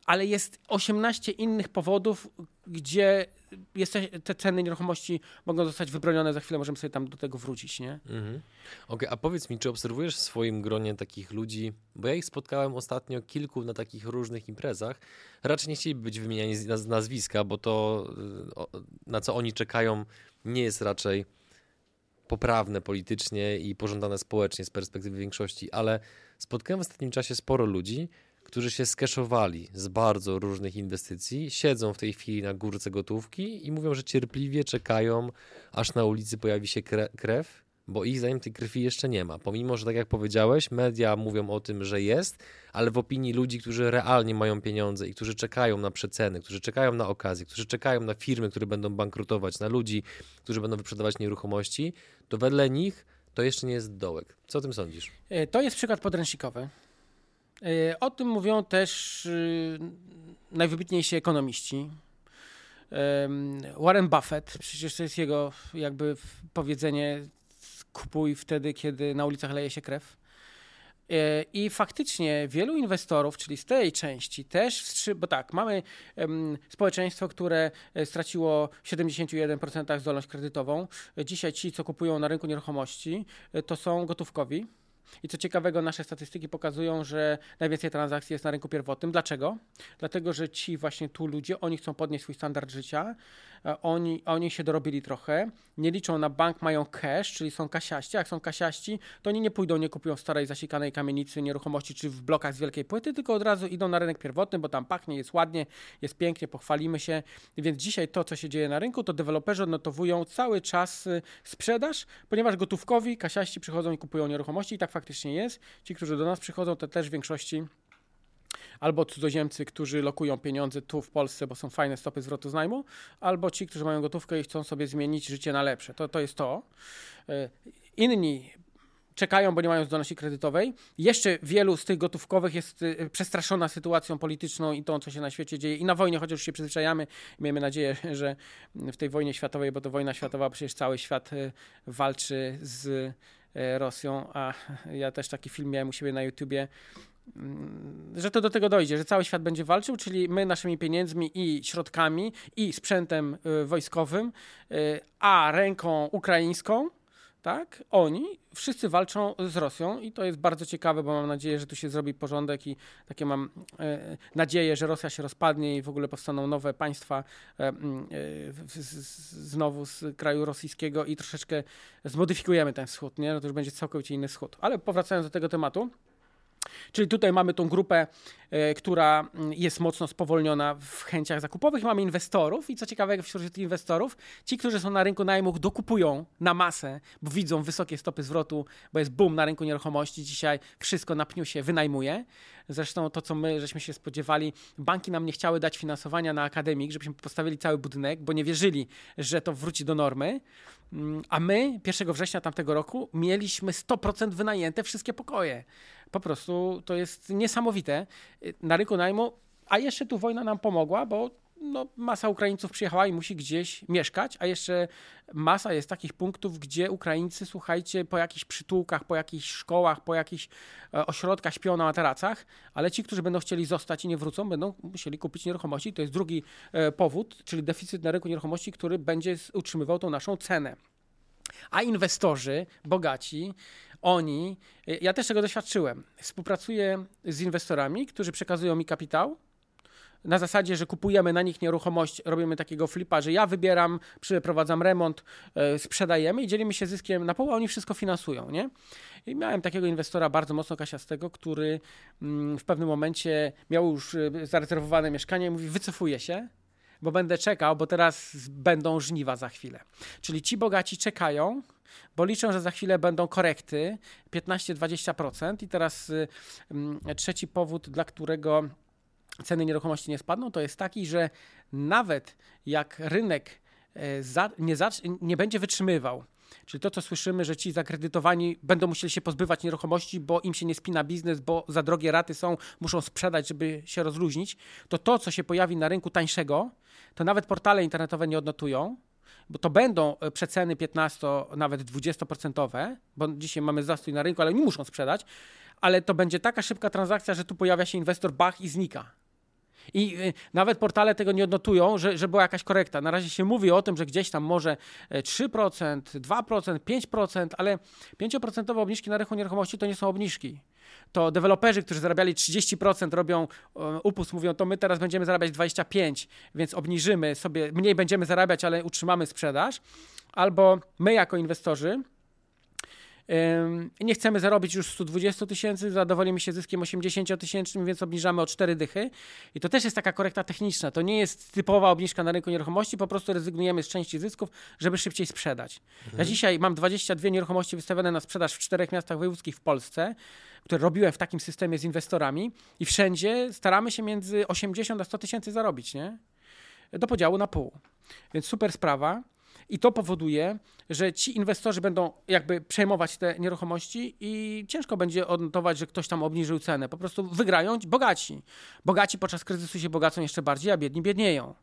Ale jest 18 innych powodów, gdzie jesteś, te ceny nieruchomości mogą zostać wybronione, za chwilę możemy sobie tam do tego wrócić, nie? Mhm. Okej, okay, a powiedz mi, czy obserwujesz w swoim gronie takich ludzi, bo ja ich spotkałem ostatnio kilku na takich różnych imprezach, raczej nie chcieliby być wymieniani z nazwiska, bo to na co oni czekają nie jest raczej poprawne politycznie i pożądane społecznie z perspektywy większości, ale spotkałem w ostatnim czasie sporo ludzi, którzy się skeszowali z bardzo różnych inwestycji, siedzą w tej chwili na górce gotówki i mówią, że cierpliwie czekają, aż na ulicy pojawi się krew, bo ich zdaniem tej krwi jeszcze nie ma. Pomimo, że tak jak powiedziałeś, media mówią o tym, że jest, ale w opinii ludzi, którzy realnie mają pieniądze i którzy czekają na przeceny, którzy czekają na okazje, którzy czekają na firmy, które będą bankrutować, na ludzi, którzy będą wyprzedawać nieruchomości, to wedle nich to jeszcze nie jest dołek. Co o tym sądzisz? E, to jest przykład podręcznikowy. E, o tym mówią też y, najwybitniejsi ekonomiści. Warren Buffett, przecież to jest jego jakby powiedzenie kupuj wtedy, kiedy na ulicach leje się krew. E, I faktycznie wielu inwestorów, czyli z tej części też, bo tak, mamy społeczeństwo, które e, straciło 71% zdolność kredytową. Dzisiaj ci, co kupują na rynku nieruchomości, to są gotówkowi i co ciekawego, nasze statystyki pokazują, że najwięcej transakcji jest na rynku pierwotnym. Dlaczego? Dlatego, że ci właśnie tu ludzie, oni chcą podnieść swój standard życia, oni, oni się dorobili trochę, nie liczą na bank, mają cash, czyli są kasiaści. Jak są kasiaści, to oni nie pójdą, nie kupują starej, zasikanej kamienicy nieruchomości czy w blokach z wielkiej płyty, tylko od razu idą na rynek pierwotny, bo tam pachnie, jest ładnie, jest pięknie, pochwalimy się. Więc dzisiaj to, co się dzieje na rynku, to deweloperzy odnotowują cały czas y, sprzedaż, ponieważ gotówkowi kasiaści przychodzą i kupują nieruchomości i tak faktycznie jest. Ci, którzy do nas przychodzą, to też w większości albo cudzoziemcy, którzy lokują pieniądze tu w Polsce, bo są fajne stopy zwrotu z najmu, albo ci, którzy mają gotówkę i chcą sobie zmienić życie na lepsze. To, to jest to. E, inni czekają, bo nie mają zdolności kredytowej. Jeszcze wielu z tych gotówkowych jest e, przestraszona sytuacją polityczną i tą, co się na świecie dzieje. I na wojnie, chociaż już się przyzwyczajamy, miejmy nadzieję, że w tej wojnie światowej, bo to wojna światowa, przecież cały świat e, walczy z Rosją, a ja też taki film miałem u siebie na YouTubie, że to do tego dojdzie, że cały świat będzie walczył, czyli my naszymi pieniędzmi i środkami i sprzętem y, wojskowym, y, a ręką ukraińską, tak, oni wszyscy walczą z Rosją i to jest bardzo ciekawe, bo mam nadzieję, że tu się zrobi porządek i takie mam e, nadzieję, że Rosja się rozpadnie i w ogóle powstaną nowe państwa znowu z kraju rosyjskiego i troszeczkę zmodyfikujemy ten wschód, nie? No to już będzie całkowicie inny wschód. Ale powracając do tego tematu, Czyli tutaj mamy tą grupę, e, która mm, jest mocno spowolniona w chęciach zakupowych. Mamy inwestorów i co ciekawe, wśród tych inwestorów, ci, którzy są na rynku najmu, dokupują na masę, bo widzą wysokie stopy zwrotu, bo jest boom na rynku nieruchomości. Dzisiaj wszystko na pniu się wynajmuje. Zresztą to, co my żeśmy się spodziewali, banki nam nie chciały dać finansowania na akademik, żebyśmy postawili cały budynek, bo nie wierzyli, że to wróci do normy. Mm, a my 1 września tamtego roku mieliśmy 100% wynajęte wszystkie pokoje. Po prostu to jest niesamowite. Na rynku najmu, a jeszcze tu wojna nam pomogła, bo no, masa Ukraińców przyjechała i musi gdzieś mieszkać, a jeszcze masa jest takich punktów, gdzie Ukraińcy, słuchajcie, po jakichś przytułkach, po jakichś szkołach, po jakichś e, ośrodkach śpią na materacach, ale ci, którzy będą chcieli zostać i nie wrócą, będą musieli kupić nieruchomości. To jest drugi e, powód, czyli deficyt na rynku nieruchomości, który będzie utrzymywał tą naszą cenę. A inwestorzy, bogaci, oni, ja też tego doświadczyłem. Współpracuję z inwestorami, którzy przekazują mi kapitał na zasadzie, że kupujemy na nich nieruchomość, robimy takiego flipa, że ja wybieram, przeprowadzam remont, e, sprzedajemy i dzielimy się zyskiem na a oni wszystko finansują, nie? I miałem takiego inwestora bardzo mocno kasiastego, który mm, w pewnym momencie miał już e, zarezerwowane mieszkanie i mówi, wycofuję się, bo będę czekał, bo teraz będą żniwa za chwilę. Czyli ci bogaci czekają, bo liczą, że za chwilę będą korekty 15-20%. I teraz trzeci powód, dla którego ceny nieruchomości nie spadną, to jest taki, że nawet jak rynek e, nie, nie będzie wytrzymywał, Czyli to, co słyszymy, że ci zakredytowani będą musieli się pozbywać nieruchomości, bo im się nie spina biznes, bo za drogie raty są, muszą sprzedać, żeby się rozluźnić, to to, co się pojawi na rynku tańszego, to nawet portale internetowe nie odnotują, bo to będą e, przeceny 15, nawet 20%, bo dzisiaj mamy zastój na rynku, ale nie muszą sprzedać, ale to będzie taka szybka transakcja, że tu pojawia się inwestor, bach i znika. I y, nawet portale tego nie odnotują, że, że była jakaś korekta. Na razie się mówi o tym, że gdzieś tam może 3%, 2%, 5%, ale 5% obniżki na rynku nieruchomości to nie są obniżki. To deweloperzy, którzy zarabiali 30%, robią e, upust, mówią, to my teraz będziemy zarabiać 25%, więc obniżymy sobie, mniej będziemy zarabiać, ale utrzymamy sprzedaż. Albo my jako inwestorzy, nie chcemy zarobić już 120 tysięcy, zadowolimy się zyskiem 80 tysięcznym, więc obniżamy o 4 dychy. I to też jest taka korekta techniczna. To nie jest typowa obniżka na rynku nieruchomości, po prostu rezygnujemy z części zysków, żeby szybciej sprzedać. Mhm. Ja dzisiaj mam 22 nieruchomości wystawione na sprzedaż w czterech miastach wojewódzkich w Polsce, które robiłem w takim systemie z inwestorami i wszędzie staramy się między 80 a 100 tysięcy zarobić, nie? Do podziału na pół. Więc super sprawa. I to powoduje, że ci inwestorzy będą jakby przejmować te nieruchomości i ciężko będzie odnotować, że ktoś tam obniżył cenę. Po prostu wygrają bogaci. Bogaci podczas kryzysu się bogacą jeszcze bardziej, a biedni biednieją.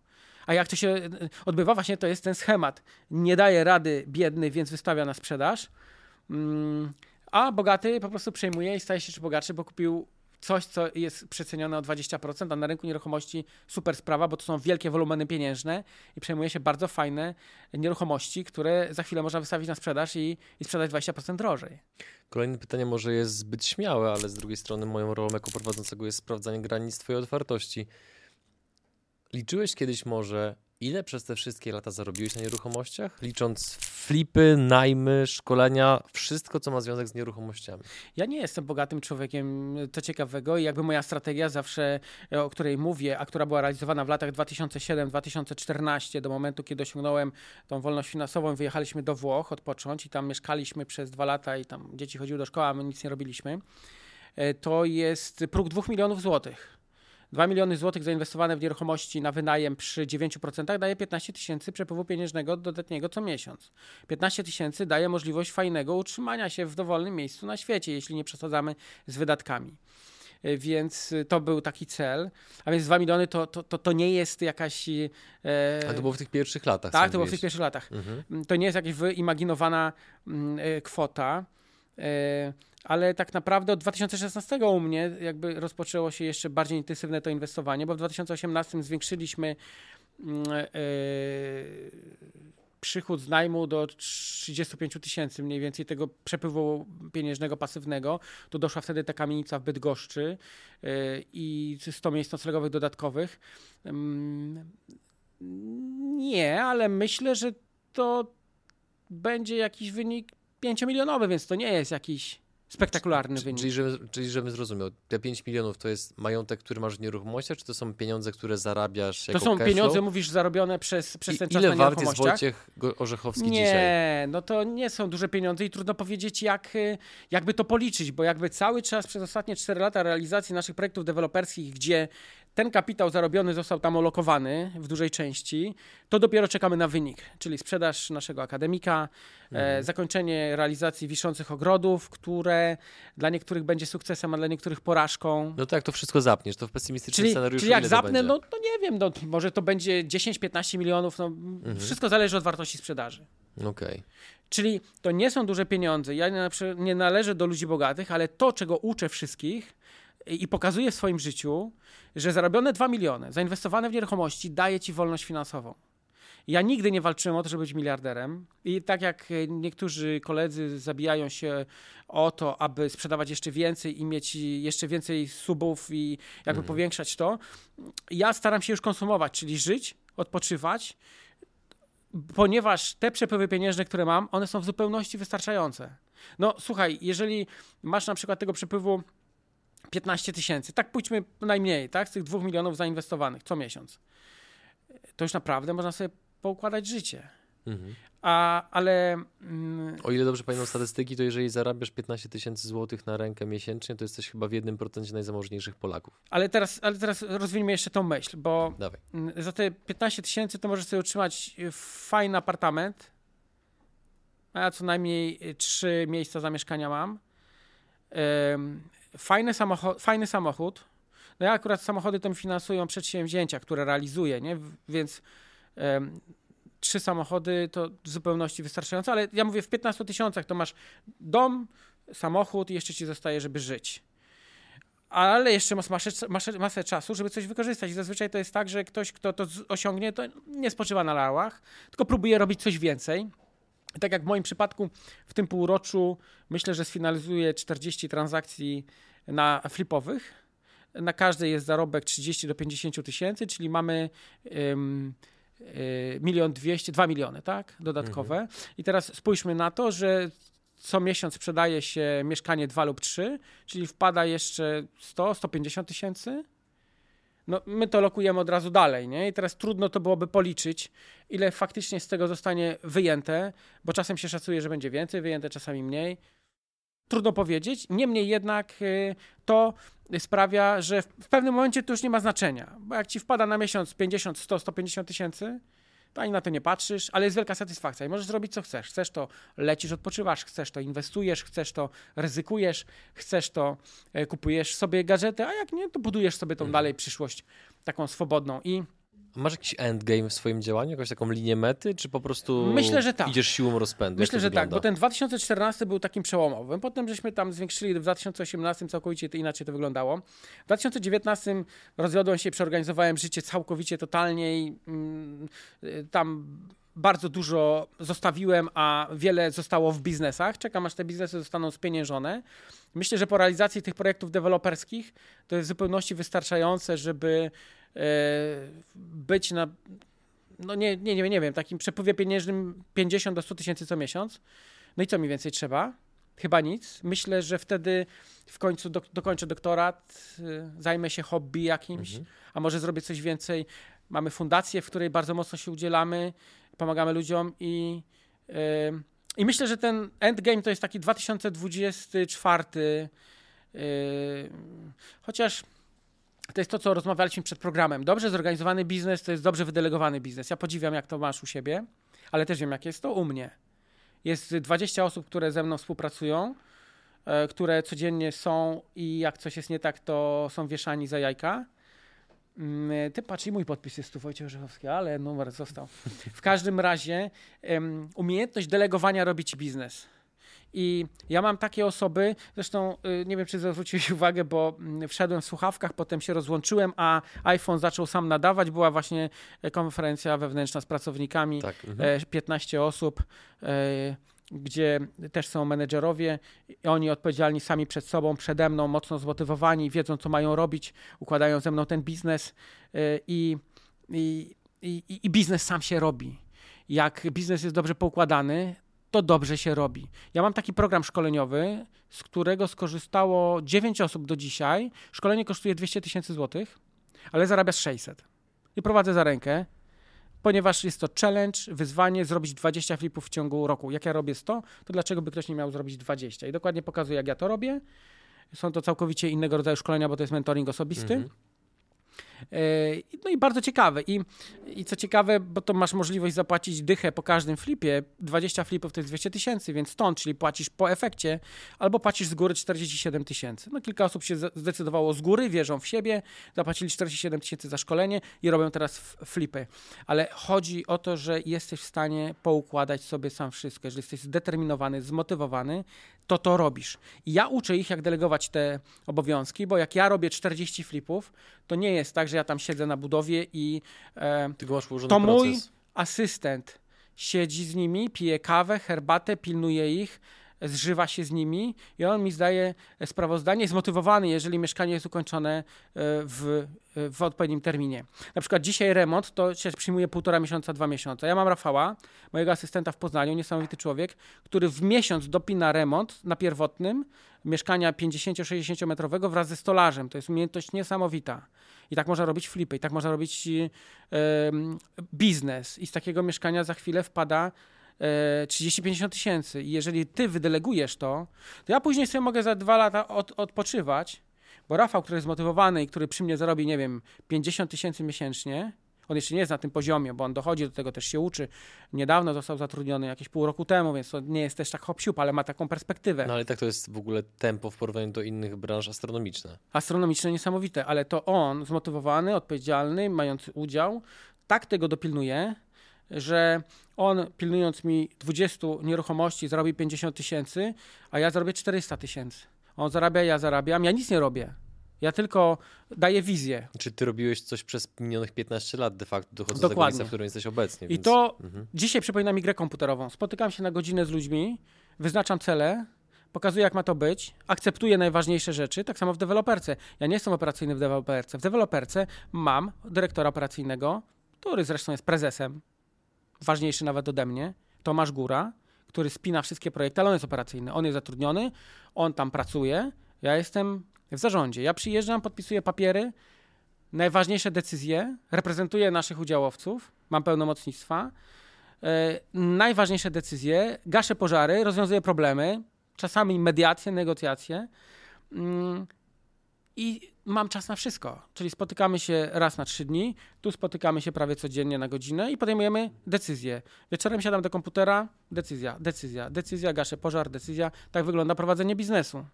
A jak to się odbywa? Właśnie to jest ten schemat. Nie daje rady biedny, więc wystawia na sprzedaż. Mm, a bogaty po prostu przejmuje i staje się jeszcze bogatszy, bo kupił coś, co jest przecenione o 20%, a na rynku nieruchomości super sprawa, bo to są wielkie wolumeny pieniężne i przejmuje się bardzo fajne nieruchomości, które za chwilę można wystawić na sprzedaż i, i sprzedać 20% drożej. Kolejne pytanie może jest zbyt śmiałe, ale z drugiej strony moją rolą jako prowadzącego jest sprawdzanie granic twojej otwartości. Liczyłeś kiedyś może, ile przez te wszystkie lata zarobiłeś na nieruchomościach? Licząc flipy, najmy, szkolenia, wszystko, co ma związek z nieruchomościami. Ja nie jestem bogatym człowiekiem, to ciekawego i jakby moja strategia zawsze, e, o której mówię, a która była realizowana w latach 2007-2014, do momentu, kiedy osiągnąłem tą wolność finansową, wyjechaliśmy do Włoch odpocząć i tam mieszkaliśmy przez dwa lata i tam dzieci chodziły do szkoły, a my nic nie robiliśmy, e, to jest próg 2 milionów złotych. 2 miliony złotych zainwestowane w nieruchomości na wynajem przy 9% daje 15 tysięcy przepływu pieniężnego dodatniego co miesiąc. 15 tysięcy daje możliwość fajnego utrzymania się w dowolnym miejscu na świecie, jeśli nie przesadzamy z wydatkami. E, więc to był taki cel. A więc 2 miliony to, to, to, to nie jest jakaś. E... A to było w tych pierwszych latach. Tak, to było w tych pierwszych latach. Mhm. To nie jest jakaś wyimaginowana mm, e, kwota. E, ale tak naprawdę od 2016 u mnie jakby rozpoczęło się jeszcze bardziej intensywne to inwestowanie, bo w 2018 zwiększyliśmy mm, e, przychód z najmu do 35 tysięcy mniej więcej tego przepływu pieniężnego pasywnego. Tu doszła wtedy ta kamienica w Bydgoszczy e, i 100 miejsc noclegowych dodatkowych. Mm, nie, ale myślę, że to będzie jakiś wynik 5-milionowy, więc to nie jest jakiś spektakularny wynik. Czyli, żeby, czyli żebym zrozumiał, te 5 milionów to jest majątek, który masz w nieruchomościach, czy to są pieniądze, które zarabiasz jako To są pieniądze, mówisz, zarobione przez, przez ten I, czas ile na wart jest Wojciech Orzechowski nie, dzisiaj? Nie, no to nie są duże pieniądze i trudno powiedzieć, jak, y, jakby to policzyć, bo jakby cały czas przez ostatnie 4 lata realizacji naszych projektów deweloperskich, gdzie ten kapitał zarobiony został tam olokowany w dużej części, to dopiero czekamy na wynik, czyli sprzedaż naszego akademika, e, mhm. e, zakończenie realizacji wiszących ogrodów, które dla niektórych będzie sukcesem, a dla niektórych porażką. No to jak to wszystko zapniesz, to w pesymistycznym czyli, scenariuszu Czyli jak zapnę, no to nie wiem, no, może to będzie 10-15 milionów, no, mhm. wszystko zależy od wartości sprzedaży. Okej. Okay. Czyli to nie są duże pieniądze. Ja nie, nie należę do ludzi bogatych, ale to, czego uczę wszystkich, i pokazuje w swoim życiu, że zarobione 2 miliony, zainwestowane w nieruchomości, daje ci wolność finansową. Ja nigdy nie walczyłem o to, żeby być miliarderem. I tak jak niektórzy koledzy zabijają się o to, aby sprzedawać jeszcze więcej i mieć jeszcze więcej subów i jakby mhm. powiększać to, ja staram się już konsumować, czyli żyć, odpoczywać, ponieważ te przepływy pieniężne, które mam, one są w zupełności wystarczające. No słuchaj, jeżeli masz na przykład tego przepływu 15 tysięcy, tak pójdźmy najmniej, tak, z tych 2 milionów zainwestowanych co miesiąc, to już naprawdę można sobie poukładać życie. Mhm. A, ale. Mm, o ile dobrze pamiętam statystyki, to jeżeli zarabiasz 15 tysięcy złotych na rękę miesięcznie, to jesteś chyba w jednym procencie najzamożniejszych Polaków. Ale teraz, ale teraz rozwiniemy jeszcze tą myśl, bo Dawaj. Mm, za te 15 tysięcy to możesz sobie utrzymać fajny apartament. A ja co najmniej trzy miejsca zamieszkania mam. Fajny, samochód, fajny samochód. No ja akurat samochody to mi finansują przedsięwzięcia, które realizuję, nie? więc trzy samochody to w zupełności wystarczająco, ale ja mówię w 15 tysiącach to masz dom, samochód i jeszcze ci zostaje, żeby żyć. Ale jeszcze masz masę, masę czasu, żeby coś wykorzystać. I zazwyczaj to jest tak, że ktoś, kto to osiągnie, to nie spoczywa na lałach, tylko próbuje robić coś więcej. Tak jak w moim przypadku w tym półroczu myślę, że sfinalizuję 40 transakcji na flipowych. Na każdej jest zarobek 30 do 50 tysięcy, czyli mamy Y, milion dwieście, dwa miliony, tak, dodatkowe. Mhm. I teraz spójrzmy na to, że co miesiąc sprzedaje się mieszkanie dwa lub trzy, czyli wpada jeszcze 100, 150 tysięcy. No, my to lokujemy od razu dalej, nie? I teraz trudno to byłoby policzyć, ile faktycznie z tego zostanie wyjęte, bo czasem się szacuje, że będzie więcej wyjęte, czasami mniej. Trudno powiedzieć. Niemniej jednak y, to sprawia, że w pewnym momencie to już nie ma znaczenia. Bo jak ci wpada na miesiąc 50, 100, 150 tysięcy, to ani na to nie patrzysz, ale jest wielka satysfakcja i możesz zrobić co chcesz. Chcesz to lecisz, odpoczywasz, chcesz to inwestujesz, chcesz to ryzykujesz, chcesz to e, kupujesz sobie gadżety, a jak nie, to budujesz sobie tą mhm. dalej przyszłość taką swobodną i Masz jakiś endgame w swoim działaniu, jakąś taką linię mety, czy po prostu Myślę, że tak. idziesz siłą rozpędu? Myślę, że wygląda? tak, bo ten 2014 był takim przełomowym. Potem żeśmy tam zwiększyli, w 2018 całkowicie to inaczej to wyglądało. W 2019 rozwiodłem się, przeorganizowałem życie całkowicie, totalnie i mm, tam bardzo dużo zostawiłem, a wiele zostało w biznesach. Czekam, aż te biznesy zostaną spieniężone. Myślę, że po realizacji tych projektów deweloperskich to jest w zupełności wystarczające, żeby E, być na, no nie, nie, nie, nie wiem, takim przepływie pieniężnym 50 do 100 tysięcy co miesiąc. No i co mi więcej trzeba? Chyba nic. Myślę, że wtedy w końcu do, dokończę doktorat, y, zajmę się hobby jakimś, mhm. a może zrobię coś więcej. Mamy fundację, w której bardzo mocno się udzielamy, pomagamy ludziom i, yy, i myślę, że ten endgame to jest taki 2024. Yy, chociaż to jest to, co rozmawialiśmy przed programem. Dobrze zorganizowany biznes to jest dobrze wydelegowany biznes. Ja podziwiam, jak to masz u siebie, ale też wiem, jak jest to u mnie. Jest 20 osób, które ze mną współpracują, e, które codziennie są i jak coś jest nie tak, to są wieszani za jajka. Mm, ty patrz, i mój podpis jest tu Wojciech Orzechowski, ale numer został. W każdym razie um, umiejętność delegowania robi ci biznes. I ja mam takie osoby, zresztą y, nie wiem, czy zwróciłeś uwagę, bo mm, wszedłem w słuchawkach, potem się rozłączyłem, a iPhone zaczął sam nadawać. Była właśnie e, konferencja wewnętrzna z pracownikami, tak, 15 mhm. osób e, gdzie też są menedżerowie i oni odpowiedzialni sami przed sobą, przede mną, mocno zmotywowani, wiedzą, co mają robić, układają ze mną ten biznes e, i, i, i, i biznes sam się robi. Jak biznes jest dobrze poukładany, to dobrze się robi. Ja mam taki program szkoleniowy, z którego skorzystało 9 osób do dzisiaj. Szkolenie kosztuje 200 tysięcy złotych, ale zarabiasz 600. I prowadzę za rękę, ponieważ jest to challenge, wyzwanie zrobić 20 flipów w ciągu roku. Jak ja robię 100, to dlaczego by ktoś nie miał zrobić 20? I dokładnie pokazuję, jak ja to robię. Są to całkowicie innego rodzaju szkolenia, bo to jest mentoring osobisty. Mhm. E, no i bardzo ciekawe. I, I co ciekawe, bo to masz możliwość zapłacić dychę po każdym flipie. 20 flipów to jest 200 tysięcy, więc stąd, czyli płacisz po efekcie, albo płacisz z góry 47 tysięcy. No kilka osób się zdecydowało z góry, wierzą w siebie, zapłacili 47 tysięcy za szkolenie i robią teraz flipy. Ale chodzi o to, że jesteś w stanie poukładać sobie sam wszystko. Jeżeli jesteś zdeterminowany, zmotywowany, to to robisz. I ja uczę ich, jak delegować te obowiązki, bo jak ja robię 40 flipów, to nie jest tak, że ja tam siedzę na budowie i e, to mój, asystent siedzi z nimi, pije kawę, herbatę, pilnuje ich, zżywa się z nimi i on mi zdaje sprawozdanie, zmotywowany, jeżeli mieszkanie jest ukończone e, w, w odpowiednim terminie. Na przykład dzisiaj remont to się przyjmuje półtora miesiąca, dwa miesiące. Ja mam Rafała, mojego asystenta w Poznaniu, niesamowity człowiek, który w miesiąc dopina remont na pierwotnym mieszkania 50-60 metrowego wraz ze stolarzem. To jest umiejętność niesamowita. I tak można robić flipy, i tak można robić yy, biznes. I z takiego mieszkania za chwilę wpada 30-50 tysięcy. I jeżeli ty wydelegujesz to, to ja później sobie mogę za dwa lata od, odpoczywać, bo Rafał, który jest zmotywowany i który przy mnie zarobi, nie wiem, 50 tysięcy miesięcznie, on jeszcze nie jest na tym poziomie, bo on dochodzi do tego, też się uczy. Niedawno został zatrudniony, jakieś pół roku temu, więc to nie jest też tak hop ale ma taką perspektywę. No ale tak to jest w ogóle tempo w porównaniu do innych branż astronomiczne. Astronomiczne, niesamowite, ale to on, zmotywowany, odpowiedzialny, mając udział, tak tego dopilnuje, że on pilnując mi 20 nieruchomości zarobi 50 tysięcy, a ja zarobię 400 tysięcy. On zarabia, ja zarabiam, ja nic nie robię. Ja tylko daję wizję. Czy ty robiłeś coś przez minionych 15 lat de facto, dochodząc Dokładnie. do miejsca, w którym jesteś obecnie. I to mhm. dzisiaj przypomina mi grę komputerową. Spotykam się na godzinę z ludźmi, wyznaczam cele, pokazuję jak ma to być, akceptuję najważniejsze rzeczy, tak samo w deweloperce. Ja nie jestem operacyjny w deweloperce. W deweloperce mam dyrektora operacyjnego, który zresztą jest prezesem ważniejszy nawet ode mnie, Tomasz Góra, który spina wszystkie projekty, ale on jest operacyjny. On jest zatrudniony, on tam pracuje, ja jestem w zarządzie. Ja przyjeżdżam, podpisuję papiery, najważniejsze decyzje, reprezentuję naszych udziałowców, mam pełnomocnictwa, yy, najważniejsze decyzje, gaszę pożary, rozwiązuję problemy, czasami mediacje, negocjacje. Yy, i mam czas na wszystko. Czyli spotykamy się raz na trzy dni, tu spotykamy się prawie codziennie na godzinę i podejmujemy decyzję. Wieczorem siadam do komputera, decyzja, decyzja, decyzja, gaszę pożar, decyzja. Tak wygląda prowadzenie biznesu.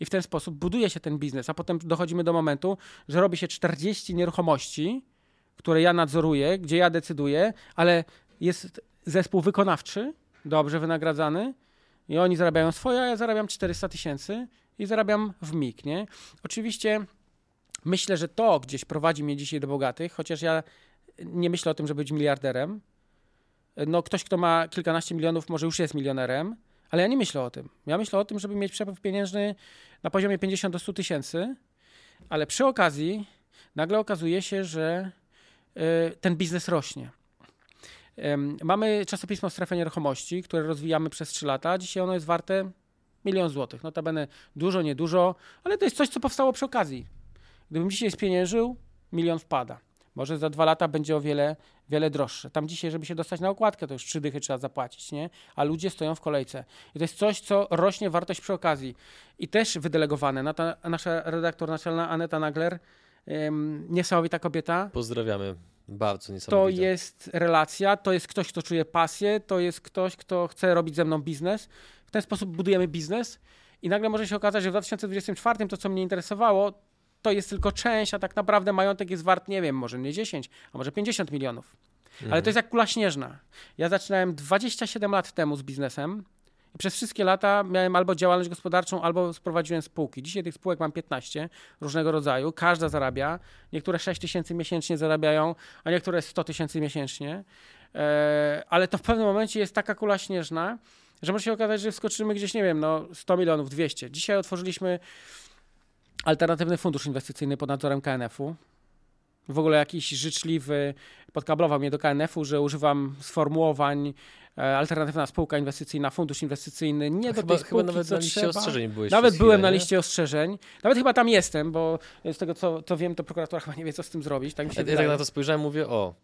I w ten sposób buduje się ten biznes, a potem dochodzimy do momentu, że robi się 40 nieruchomości, które ja nadzoruję, gdzie ja decyduję, ale jest zespół wykonawczy, dobrze wynagradzany i oni zarabiają swoje, a ja zarabiam 400 tysięcy i zarabiam w mig, nie? Oczywiście myślę, że to gdzieś prowadzi mnie dzisiaj do bogatych, chociaż ja nie myślę o tym, żeby być miliarderem. No ktoś, kto ma kilkanaście milionów, może już jest milionerem, ale ja nie myślę o tym. Ja myślę o tym, żeby mieć przepływ pieniężny na poziomie 50 do 100 tysięcy, ale przy okazji nagle okazuje się, że y, ten biznes rośnie. Mamy czasopismo Strefę Nieruchomości, które rozwijamy przez 3 lata. Dzisiaj ono jest warte milion złotych. Notabene dużo, niedużo, ale to jest coś, co powstało przy okazji. Gdybym dzisiaj spieniężył, milion wpada. Może za dwa lata będzie o wiele, wiele droższe. Tam dzisiaj, żeby się dostać na okładkę, to już trzy dychy trzeba zapłacić, nie? A ludzie stoją w kolejce. I to jest coś, co rośnie wartość przy okazji. I też wydelegowane. Nata, nasza redaktor naczelna Aneta Nagler, niesamowita kobieta. Pozdrawiamy. Bardzo niesamowite. To jest relacja, to jest ktoś, kto czuje pasję, to jest ktoś, kto chce robić ze mną biznes ten sposób budujemy biznes i nagle może się okazać, że w 2024 to, co mnie interesowało, to jest tylko część, a tak naprawdę majątek jest wart, nie wiem, może nie 10, a może 50 milionów. Mhm. Ale to jest jak kula śnieżna. Ja zaczynałem 27 lat temu z biznesem i przez wszystkie lata miałem albo działalność gospodarczą, albo sprowadziłem spółki. Dzisiaj tych spółek mam 15 różnego rodzaju. Każda zarabia. Niektóre 6 tysięcy miesięcznie zarabiają, a niektóre 100 tysięcy miesięcznie. E, ale to w pewnym momencie jest taka kula śnieżna, że może się okazać, że wskoczymy gdzieś, nie wiem, no 100 milionów, 200. Dzisiaj otworzyliśmy alternatywny fundusz inwestycyjny pod nadzorem KNF-u. W ogóle jakiś życzliwy podkablował mnie do KNF-u, że używam sformułowań e, alternatywna spółka inwestycyjna, fundusz inwestycyjny, nie do chyba, tej spółki, chyba nawet na liście trzeba. ostrzeżeń byłeś Nawet byłem na liście ostrzeżeń. Nawet chyba tam jestem, bo z tego co, co wiem, to prokuratura chyba nie wie, co z tym zrobić. Tak mi się ja, tak na to spojrzałem, mówię, o,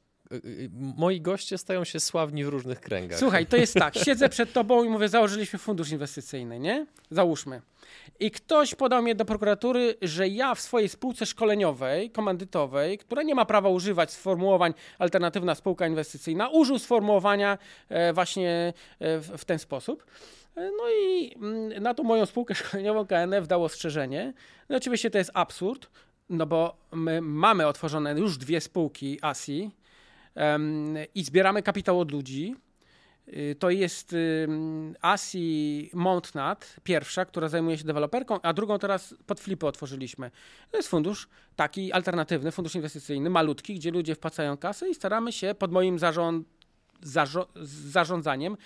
moi goście stają się sławni w różnych kręgach. Słuchaj, to jest tak, siedzę przed tobą i mówię, założyliśmy fundusz inwestycyjny, nie? Załóżmy. I ktoś podał mnie do prokuratury, że ja w swojej spółce szkoleniowej, komandytowej, która nie ma prawa używać sformułowań alternatywna spółka inwestycyjna, użył sformułowania e, właśnie e, w ten sposób. E, no i mm, na tą moją spółkę szkoleniową KNF dało ostrzeżenie. No oczywiście to jest absurd, no bo my mamy otworzone już dwie spółki ASI, i zbieramy kapitał od ludzi. Y, to jest ASI Montnat, pierwsza, która zajmuje się deweloperką, a drugą teraz pod flipy otworzyliśmy. To jest fundusz taki alternatywny, fundusz inwestycyjny, malutki, gdzie ludzie wpłacają kasę i staramy się pod moim zarząd, zarządzaniem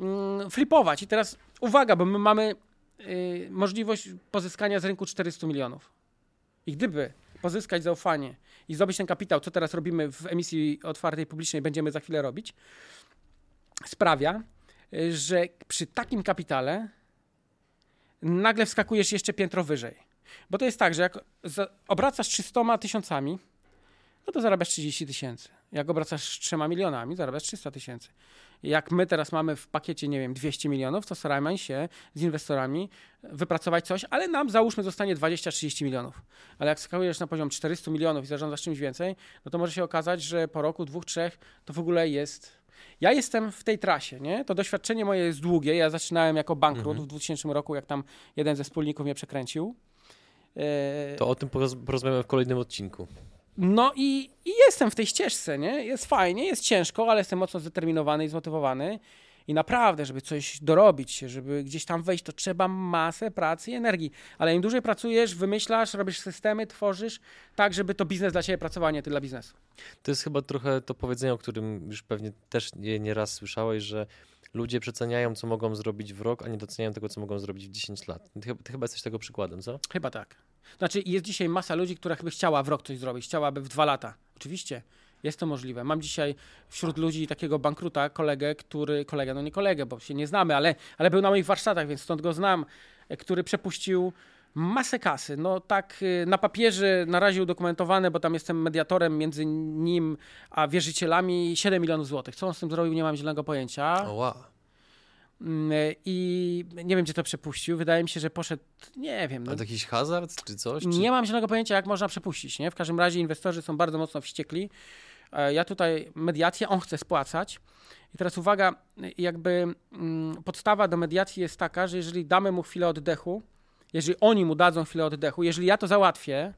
mm, flipować. I teraz uwaga, bo my mamy y, możliwość pozyskania z rynku 400 milionów. I gdyby pozyskać zaufanie i zdobyć ten kapitał, co teraz robimy w emisji otwartej publicznej, będziemy za chwilę robić, sprawia, y, że przy takim kapitale nagle wskakujesz jeszcze piętro wyżej. Bo to jest tak, że jak obracasz 300 tysiącami, no to zarabiasz 30 tysięcy. Jak obracasz 3 milionami, zarabiasz 300 tysięcy. Jak my teraz mamy w pakiecie, nie wiem, 200 milionów, to staramy się z inwestorami wypracować coś, ale nam załóżmy zostanie 20-30 milionów. Ale jak skakujesz na poziom 400 milionów i zarządzasz czymś więcej, no to może się okazać, że po roku, dwóch, trzech to w ogóle jest. Ja jestem w tej trasie, nie? To doświadczenie moje jest długie. Ja zaczynałem jako bankrut Mhm. w 2000 roku, jak tam jeden ze wspólników mnie przekręcił. E, To o tym poroz- porozmawiamy w kolejnym odcinku. No i, i jestem w tej ścieżce, nie? Jest fajnie, jest ciężko, ale jestem mocno zdeterminowany i zmotywowany. I naprawdę, żeby coś dorobić, żeby gdzieś tam wejść, to trzeba masę pracy i energii. Ale im dłużej pracujesz, wymyślasz, robisz systemy, tworzysz, tak, żeby to biznes dla ciebie pracował, a nie ty dla biznesu. To jest chyba trochę to powiedzenie, o którym już pewnie też nie, nie słyszałeś, że ludzie przeceniają, co mogą zrobić w rok, a nie doceniają tego, co mogą zrobić w 10 lat. Ty, ty chyba jesteś tego przykładem, co? Chyba tak. Znaczy, jest dzisiaj masa ludzi, która by chciała w rok coś zrobić, chciałaby w dwa lata. Oczywiście, jest to możliwe. Mam dzisiaj wśród ludzi takiego bankruta kolegę, który, kolegę, no nie kolegę, bo się nie znamy, ale, ale był na moich warsztatach, więc stąd go znam, e, który przepuścił masę kasy. No tak y, na papierze na razie udokumentowane, bo tam jestem mediatorem między nim a wierzycielami 7 milionów złotych. Co on z tym zrobił, nie mam zielonego pojęcia. Oła. Mm, e, I nie wiem, gdzie to przepuścił. Wydaje mi się, że poszedł, nie wiem. No, A to jakiś hazard czy coś? Czy... nie mam zielonego pojęcia, jak można przepuścić. Nie? W każdym razie inwestorzy są bardzo mocno wściekli. E, Ja tutaj mediację, on chce spłacać. I teraz uwaga, jakby mm, podstawa do mediacji jest taka, że jeżeli damy mu chwilę oddechu, jeżeli oni mu dadzą chwilę oddechu, jeżeli ja to załatwię,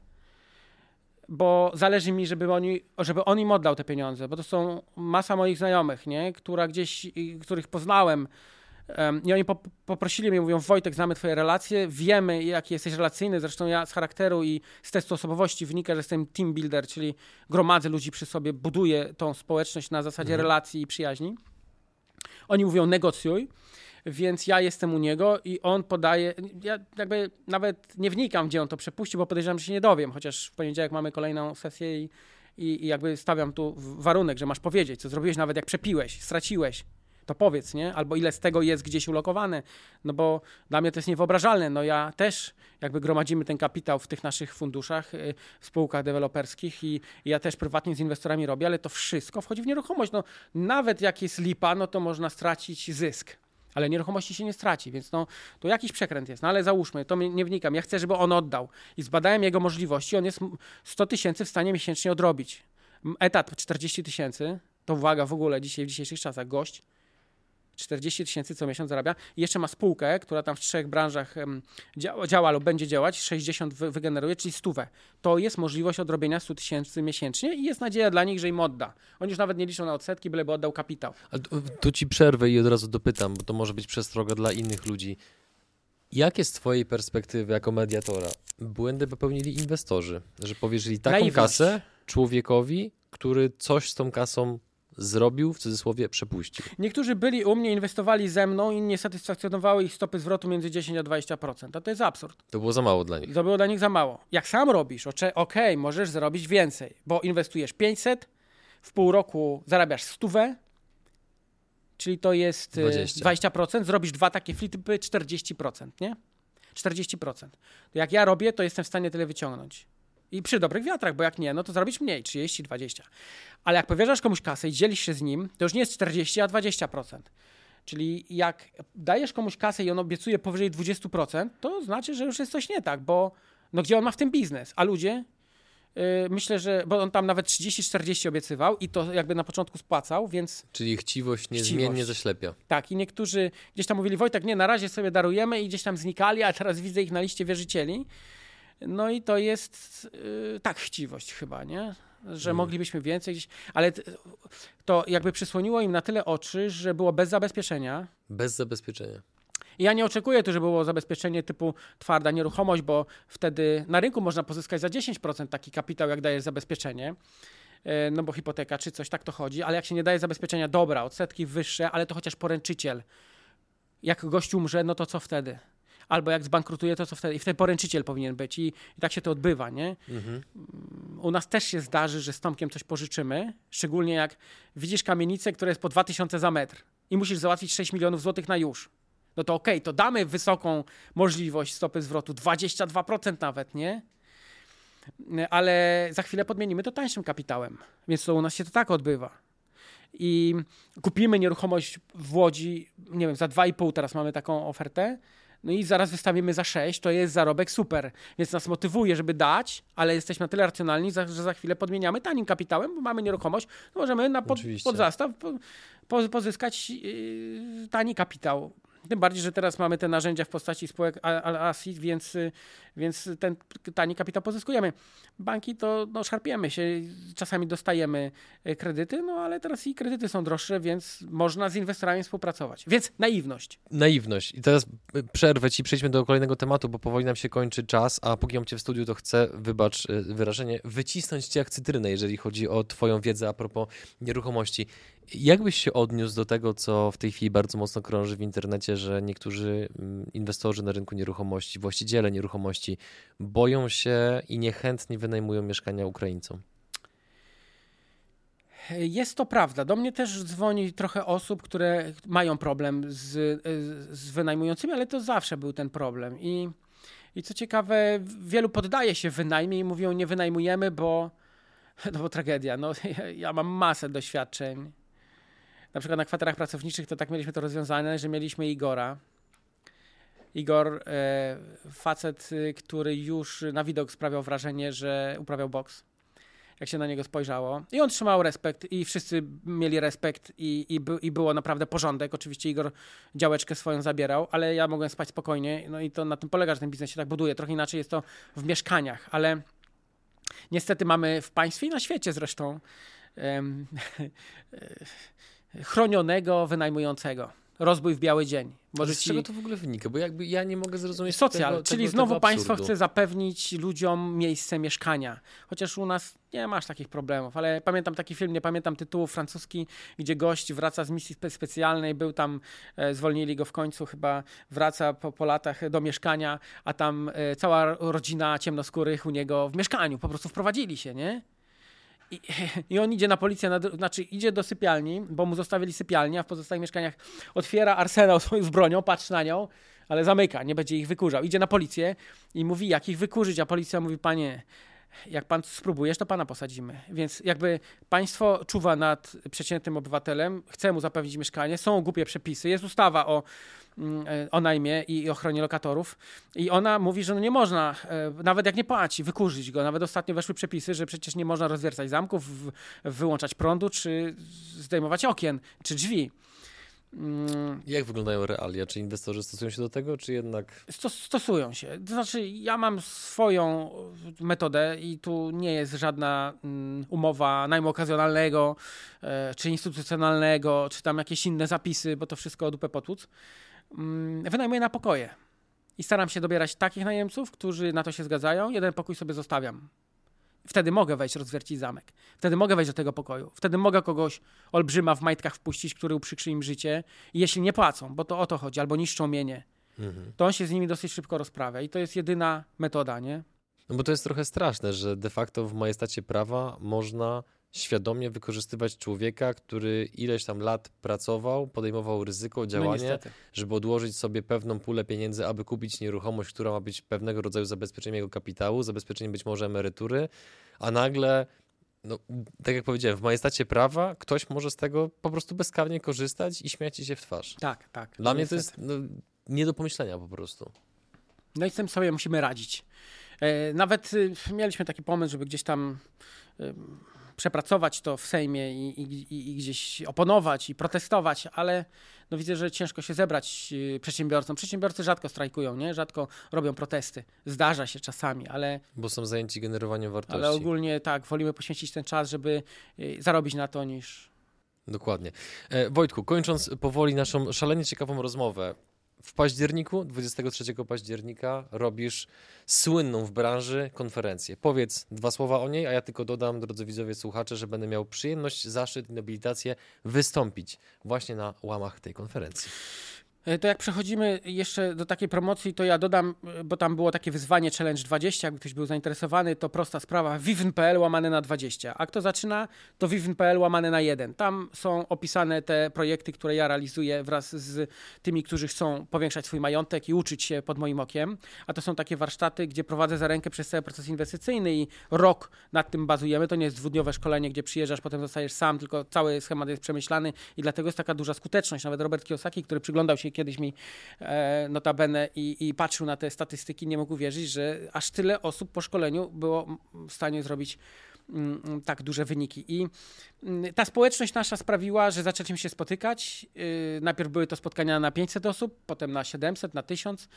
bo zależy mi, żeby, oni, żeby on im oddał te pieniądze, bo to są masa moich znajomych, nie? Która gdzieś, których poznałem, Em, I oni po, poprosili mnie, mówią, Wojtek, znamy twoje relacje, wiemy, jaki jesteś relacyjny, zresztą ja z charakteru i z testu osobowości wynika, że jestem team builder, czyli gromadzę ludzi przy sobie, buduję tą społeczność na zasadzie Mhm. relacji i przyjaźni. Oni mówią, negocjuj, więc ja jestem u niego i on podaje, ja jakby nawet nie wnikam, gdzie on to przepuści, bo podejrzewam, że się nie dowiem, chociaż w poniedziałek mamy kolejną sesję i, i, i jakby stawiam tu warunek, że masz powiedzieć, co zrobiłeś, nawet jak przepiłeś, straciłeś, to powiedz, nie? Albo ile z tego jest gdzieś ulokowane, no bo dla mnie to jest niewyobrażalne. No ja też jakby gromadzimy ten kapitał w tych naszych funduszach, y, w spółkach deweloperskich i, i ja też prywatnie z inwestorami robię, ale to wszystko wchodzi w nieruchomość. No nawet jak jest lipa, no to można stracić zysk. Ale nieruchomości się nie straci, więc no, to jakiś przekręt jest. No ale załóżmy, to nie wnikam. Ja chcę, żeby on oddał. I zbadałem jego możliwości. On jest m- 100 tysięcy w stanie miesięcznie odrobić. Etat 40 tysięcy, to uwaga w ogóle dzisiaj, w dzisiejszych czasach, gość 40 tysięcy co miesiąc zarabia i jeszcze ma spółkę, która tam w trzech branżach działa, działa lub będzie działać, 60 wy, wygeneruje, czyli stówę. To jest możliwość odrobienia 100 tysięcy miesięcznie i jest nadzieja dla nich, że im odda. Oni już nawet nie liczą na odsetki, byleby oddał kapitał. A tu, tu ci przerwę i od razu dopytam, bo to może być przestroga dla innych ludzi. Jakie z twojej perspektywy jako mediatora błędy popełnili inwestorzy, że powierzyli taką Naiwność. kasę człowiekowi, który coś z tą kasą zrobił, w cudzysłowie przepuścił? Niektórzy byli u mnie, inwestowali ze mną i nie satysfakcjonowały ich stopy zwrotu między 10 a 20%. A to jest absurd. To było za mało dla nich. To było dla nich za mało. Jak sam robisz, okej, możesz zarobić więcej, bo inwestujesz 500, w pół roku zarabiasz 100, czyli to jest e, 20. 20%, zrobisz dwa takie flipy, 40%, nie? 40%. To jak ja robię, to jestem w stanie tyle wyciągnąć. I przy dobrych wiatrach, bo jak nie, no to zrobić mniej, 30, 20. Ale jak powierzasz komuś kasę i dzielisz się z nim, to już nie jest 40, a 20%. Czyli jak dajesz komuś kasę i on obiecuje powyżej 20%, to znaczy, że już jest coś nie tak, bo no gdzie on ma w tym biznes? A ludzie, yy, myślę, że, bo on tam nawet 30-40 obiecywał i to jakby na początku spłacał, więc Czyli chciwość niezmiennie Chciwość. zaślepia. tak. I niektórzy gdzieś tam mówili, Wojtek, nie, na razie sobie darujemy i gdzieś tam znikali, a teraz widzę ich na liście wierzycieli. No i to jest yy, tak chciwość chyba, nie? Że Mm. moglibyśmy więcej gdzieś, ale to jakby przysłoniło im na tyle oczy, że było bez zabezpieczenia. Bez zabezpieczenia. I ja nie oczekuję tu, żeby było zabezpieczenie typu twarda nieruchomość, bo wtedy na rynku można pozyskać za 10% taki kapitał, jak dajesz zabezpieczenie. e, no bo hipoteka czy coś, tak to chodzi, ale jak się nie daje zabezpieczenia, dobra, odsetki wyższe, ale to chociaż poręczyciel. Jak gość umrze, no to co wtedy? Albo jak zbankrutuje, to co wtedy? I wtedy poręczyciel powinien być i, i tak się to odbywa, nie? Mhm. U nas też się zdarzy, że z Tomkiem coś pożyczymy, szczególnie jak widzisz kamienicę, która jest po 2000 za metr i musisz załatwić 6 milionów złotych na już no to okej, okay, to damy wysoką możliwość stopy zwrotu, 22% nawet, nie? Ale za chwilę podmienimy to tańszym kapitałem. Więc to u nas się to tak odbywa. I kupimy nieruchomość w Łodzi, nie wiem, za 2,5 teraz mamy taką ofertę, no i zaraz wystawimy za 6, to jest zarobek super. Więc nas motywuje, żeby dać, ale jesteśmy na tyle racjonalni, że za chwilę podmieniamy tanim kapitałem, bo mamy nieruchomość, możemy na pod, pod zastaw pozyskać yy, tani kapitał. Tym bardziej, że teraz mamy te narzędzia w postaci spółek ASIT, więc, więc ten tani kapitał pozyskujemy. Banki to no, szarpiemy się, czasami dostajemy e, kredyty, no ale teraz i kredyty są droższe, więc można z inwestorami współpracować. Więc naiwność. Naiwność. I teraz e, przerwę ci, przejdźmy do kolejnego tematu, bo powoli nam się kończy czas, a póki mam cię w studiu, to chcę, wybacz e, wyrażenie, wycisnąć cię jak cytrynę, jeżeli chodzi o twoją wiedzę a propos nieruchomości. Jak byś się odniósł do tego, co w tej chwili bardzo mocno krąży w internecie, że niektórzy mm, inwestorzy na rynku nieruchomości, właściciele nieruchomości boją się i niechętnie wynajmują mieszkania Ukraińcom? Jest to prawda. Do mnie też dzwoni trochę osób, które mają problem z, z wynajmującymi, ale to zawsze był ten problem. I, I co ciekawe, wielu poddaje się wynajmie i mówią, nie wynajmujemy, bo, no bo tragedia. No, ja, ja mam masę doświadczeń na przykład na kwaterach pracowniczych to tak mieliśmy to rozwiązane, że mieliśmy Igora. Igor, e, facet, y, który już na widok sprawiał wrażenie, że uprawiał boks. Jak się na niego spojrzało. I on trzymał respekt, i wszyscy mieli respekt, i, i, i było naprawdę porządek. Oczywiście Igor działeczkę swoją zabierał, ale ja mogłem spać spokojnie. No i to na tym polega, że ten biznes się tak buduje. Trochę inaczej jest to w mieszkaniach, ale niestety mamy w państwie i na świecie zresztą. chronionego wynajmującego. Rozbój w biały dzień. Może z ci... czego to w ogóle wynika? Bo jakby ja nie mogę zrozumieć Socjal, tego, czyli tego, znowu tego państwo chce zapewnić ludziom miejsce mieszkania. Chociaż u nas nie masz takich problemów, ale pamiętam taki film, nie pamiętam tytułu francuski, gdzie gość wraca z misji specjalnej, był tam, e, zwolnili go w końcu, chyba wraca po, po latach do mieszkania, a tam e, cała rodzina ciemnoskórych u niego w mieszkaniu, po prostu wprowadzili się, nie? I, I, on idzie na policję, na, znaczy idzie do sypialni, bo mu zostawili sypialnię, a w pozostałych mieszkaniach otwiera arsenał z bronią, patrzy na nią, ale zamyka, nie będzie ich wykurzał. Idzie na policję i mówi, jak ich wykurzyć, a policja mówi, panie, jak pan spróbujesz, to pana posadzimy. Więc jakby państwo czuwa nad przeciętnym obywatelem, chce mu zapewnić mieszkanie, są głupie przepisy, jest ustawa o, mm, e, o najmie i ochronie lokatorów i ona mówi, że no nie można, e, nawet jak nie płaci, wykurzyć go. Nawet ostatnio weszły przepisy, że przecież nie można rozwiercać zamków, wyłączać prądu, czy zdejmować okien, czy drzwi. Mm. Jak wyglądają realia? Czy inwestorzy stosują się do tego, czy jednak. stosują się. To znaczy, ja mam swoją metodę i tu nie jest żadna mm, umowa najmu okazjonalnego, e, czy instytucjonalnego, czy tam jakieś inne zapisy, bo to wszystko dupę potłuc. Mm, wynajmuję na pokoje. I staram się dobierać takich najemców, którzy na to się zgadzają. Jeden pokój sobie zostawiam. Wtedy mogę wejść, rozwiercić zamek. Wtedy mogę wejść do tego pokoju. Wtedy mogę kogoś olbrzyma w majtkach wpuścić, który uprzykrzy im życie. I jeśli nie płacą, bo to o to chodzi, albo niszczą mienie, mhm. to on się z nimi dosyć szybko rozprawia. I to jest jedyna metoda, nie? No bo to jest trochę straszne, że de facto w majestacie prawa można świadomie wykorzystywać człowieka, który ileś tam lat pracował, podejmował ryzyko, no działanie, no żeby odłożyć sobie pewną pulę pieniędzy, aby kupić nieruchomość, która ma być pewnego rodzaju zabezpieczeniem jego kapitału, zabezpieczeniem być może emerytury, a nagle no, tak jak powiedziałem, w majestacie prawa ktoś może z tego po prostu bezkarnie korzystać i śmiać się w twarz. Tak, tak. Dla mnie to jest no, nie do pomyślenia po prostu. No i z tym sobie musimy radzić. E, nawet y, mieliśmy taki pomysł, żeby gdzieś tam przepracować to w Sejmie i, i, i, gdzieś oponować i protestować, ale no widzę, że ciężko się zebrać y, przedsiębiorcom. Przedsiębiorcy rzadko strajkują, nie? rzadko robią protesty. Zdarza się czasami, ale. Bo są zajęci generowaniem wartości. Ale ogólnie tak, wolimy poświęcić ten czas, żeby y, zarobić na to niż. Dokładnie. E, Wojtku, kończąc powoli naszą szalenie ciekawą rozmowę, w październiku, 23 października, robisz słynną w branży konferencję. Powiedz dwa słowa o niej, a ja tylko dodam, drodzy widzowie, słuchacze, że będę miał przyjemność, zaszczyt i nobilitację wystąpić właśnie na łamach tej konferencji. E, to jak przechodzimy jeszcze do takiej promocji, to ja dodam, e, bo tam było takie wyzwanie Challenge 20, jakby ktoś był zainteresowany, to prosta sprawa, vivn.pl łamane na 20, a kto zaczyna, to vivn.pl łamane na 1. Tam są opisane te projekty, które ja realizuję wraz z tymi, którzy chcą powiększać swój majątek i uczyć się pod moim okiem, a to są takie warsztaty, gdzie prowadzę za rękę przez cały proces inwestycyjny i rok nad tym bazujemy. To nie jest dwudniowe szkolenie, gdzie przyjeżdżasz, potem zostajesz sam, tylko cały schemat jest przemyślany i dlatego jest taka duża skuteczność. Nawet Robert Kiyosaki, który przyglądał się kiedyś mi e, notabene i, i patrzył na te statystyki, nie mógł uwierzyć, że aż tyle osób po szkoleniu było w stanie zrobić mm, mm, tak duże wyniki. I mm, ta społeczność nasza sprawiła, że zaczęliśmy się spotykać. Y, najpierw były to spotkania na 500 osób, potem na 700, na 1000.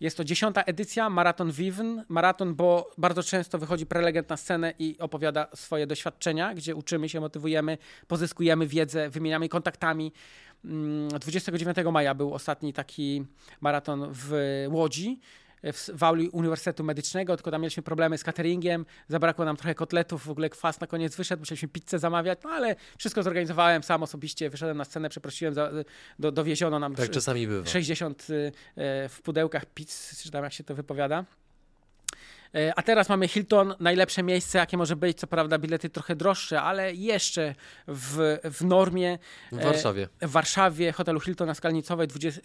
Jest to dziesiąta edycja, Maraton Vivn. Maraton, bo bardzo często wychodzi prelegent na scenę i opowiada swoje doświadczenia, gdzie uczymy się, motywujemy, pozyskujemy wiedzę, wymieniamy kontaktami. 29 mm, maja był ostatni taki maraton w Łodzi w auli Uniwersytetu Medycznego, tylko tam mieliśmy problemy z cateringiem, zabrakło nam trochę kotletów, w ogóle kwas na koniec wyszedł, musieliśmy pizzę zamawiać, no ale wszystko zorganizowałem sam osobiście, wyszedłem na scenę, przeprosiłem, za, do, dowieziono nam tak czasami bywa. 60 y, w pudełkach pizz, czy tam jak się to wypowiada. E, a teraz mamy Hilton, najlepsze miejsce, jakie może być. Co prawda, bilety trochę droższe, ale jeszcze w, w normie. W Warszawie. W Warszawie, hotelu Hilton na Skalnicowej 20,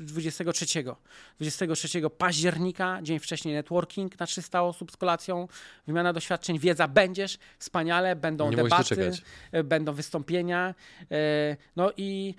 23, 23 października, dzień wcześniej networking na 300 osób z kolacją, wymiana doświadczeń, wiedza będziesz, wspaniale, będą Nie debaty, e, będą wystąpienia. E, no i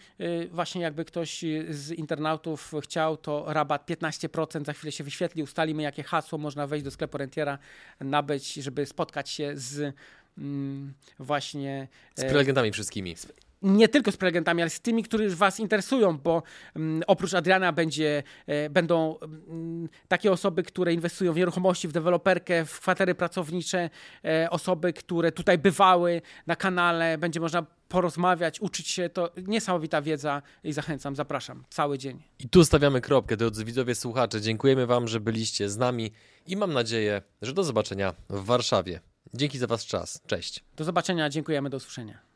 właśnie jakby ktoś z internautów chciał, to rabat 15% za chwilę się wyświetli, ustalimy jakie hasło można wejść do sklepu rentiera nabyć, żeby spotkać się z mm, właśnie... Z prelegentami wszystkimi. nie tylko z prelegentami, ale z tymi, którzy Was interesują, bo um, oprócz Adriana będzie, e, będą um, takie osoby, które inwestują w nieruchomości, w deweloperkę, w kwatery pracownicze, e, osoby, które tutaj bywały na kanale, będzie można porozmawiać, uczyć się, to niesamowita wiedza i zachęcam, zapraszam, cały dzień. I tu stawiamy kropkę, drodzy widzowie, słuchacze. Dziękujemy Wam, że byliście z nami i mam nadzieję, że do zobaczenia w Warszawie. Dzięki za Was czas. Cześć. Do zobaczenia, dziękujemy, do usłyszenia.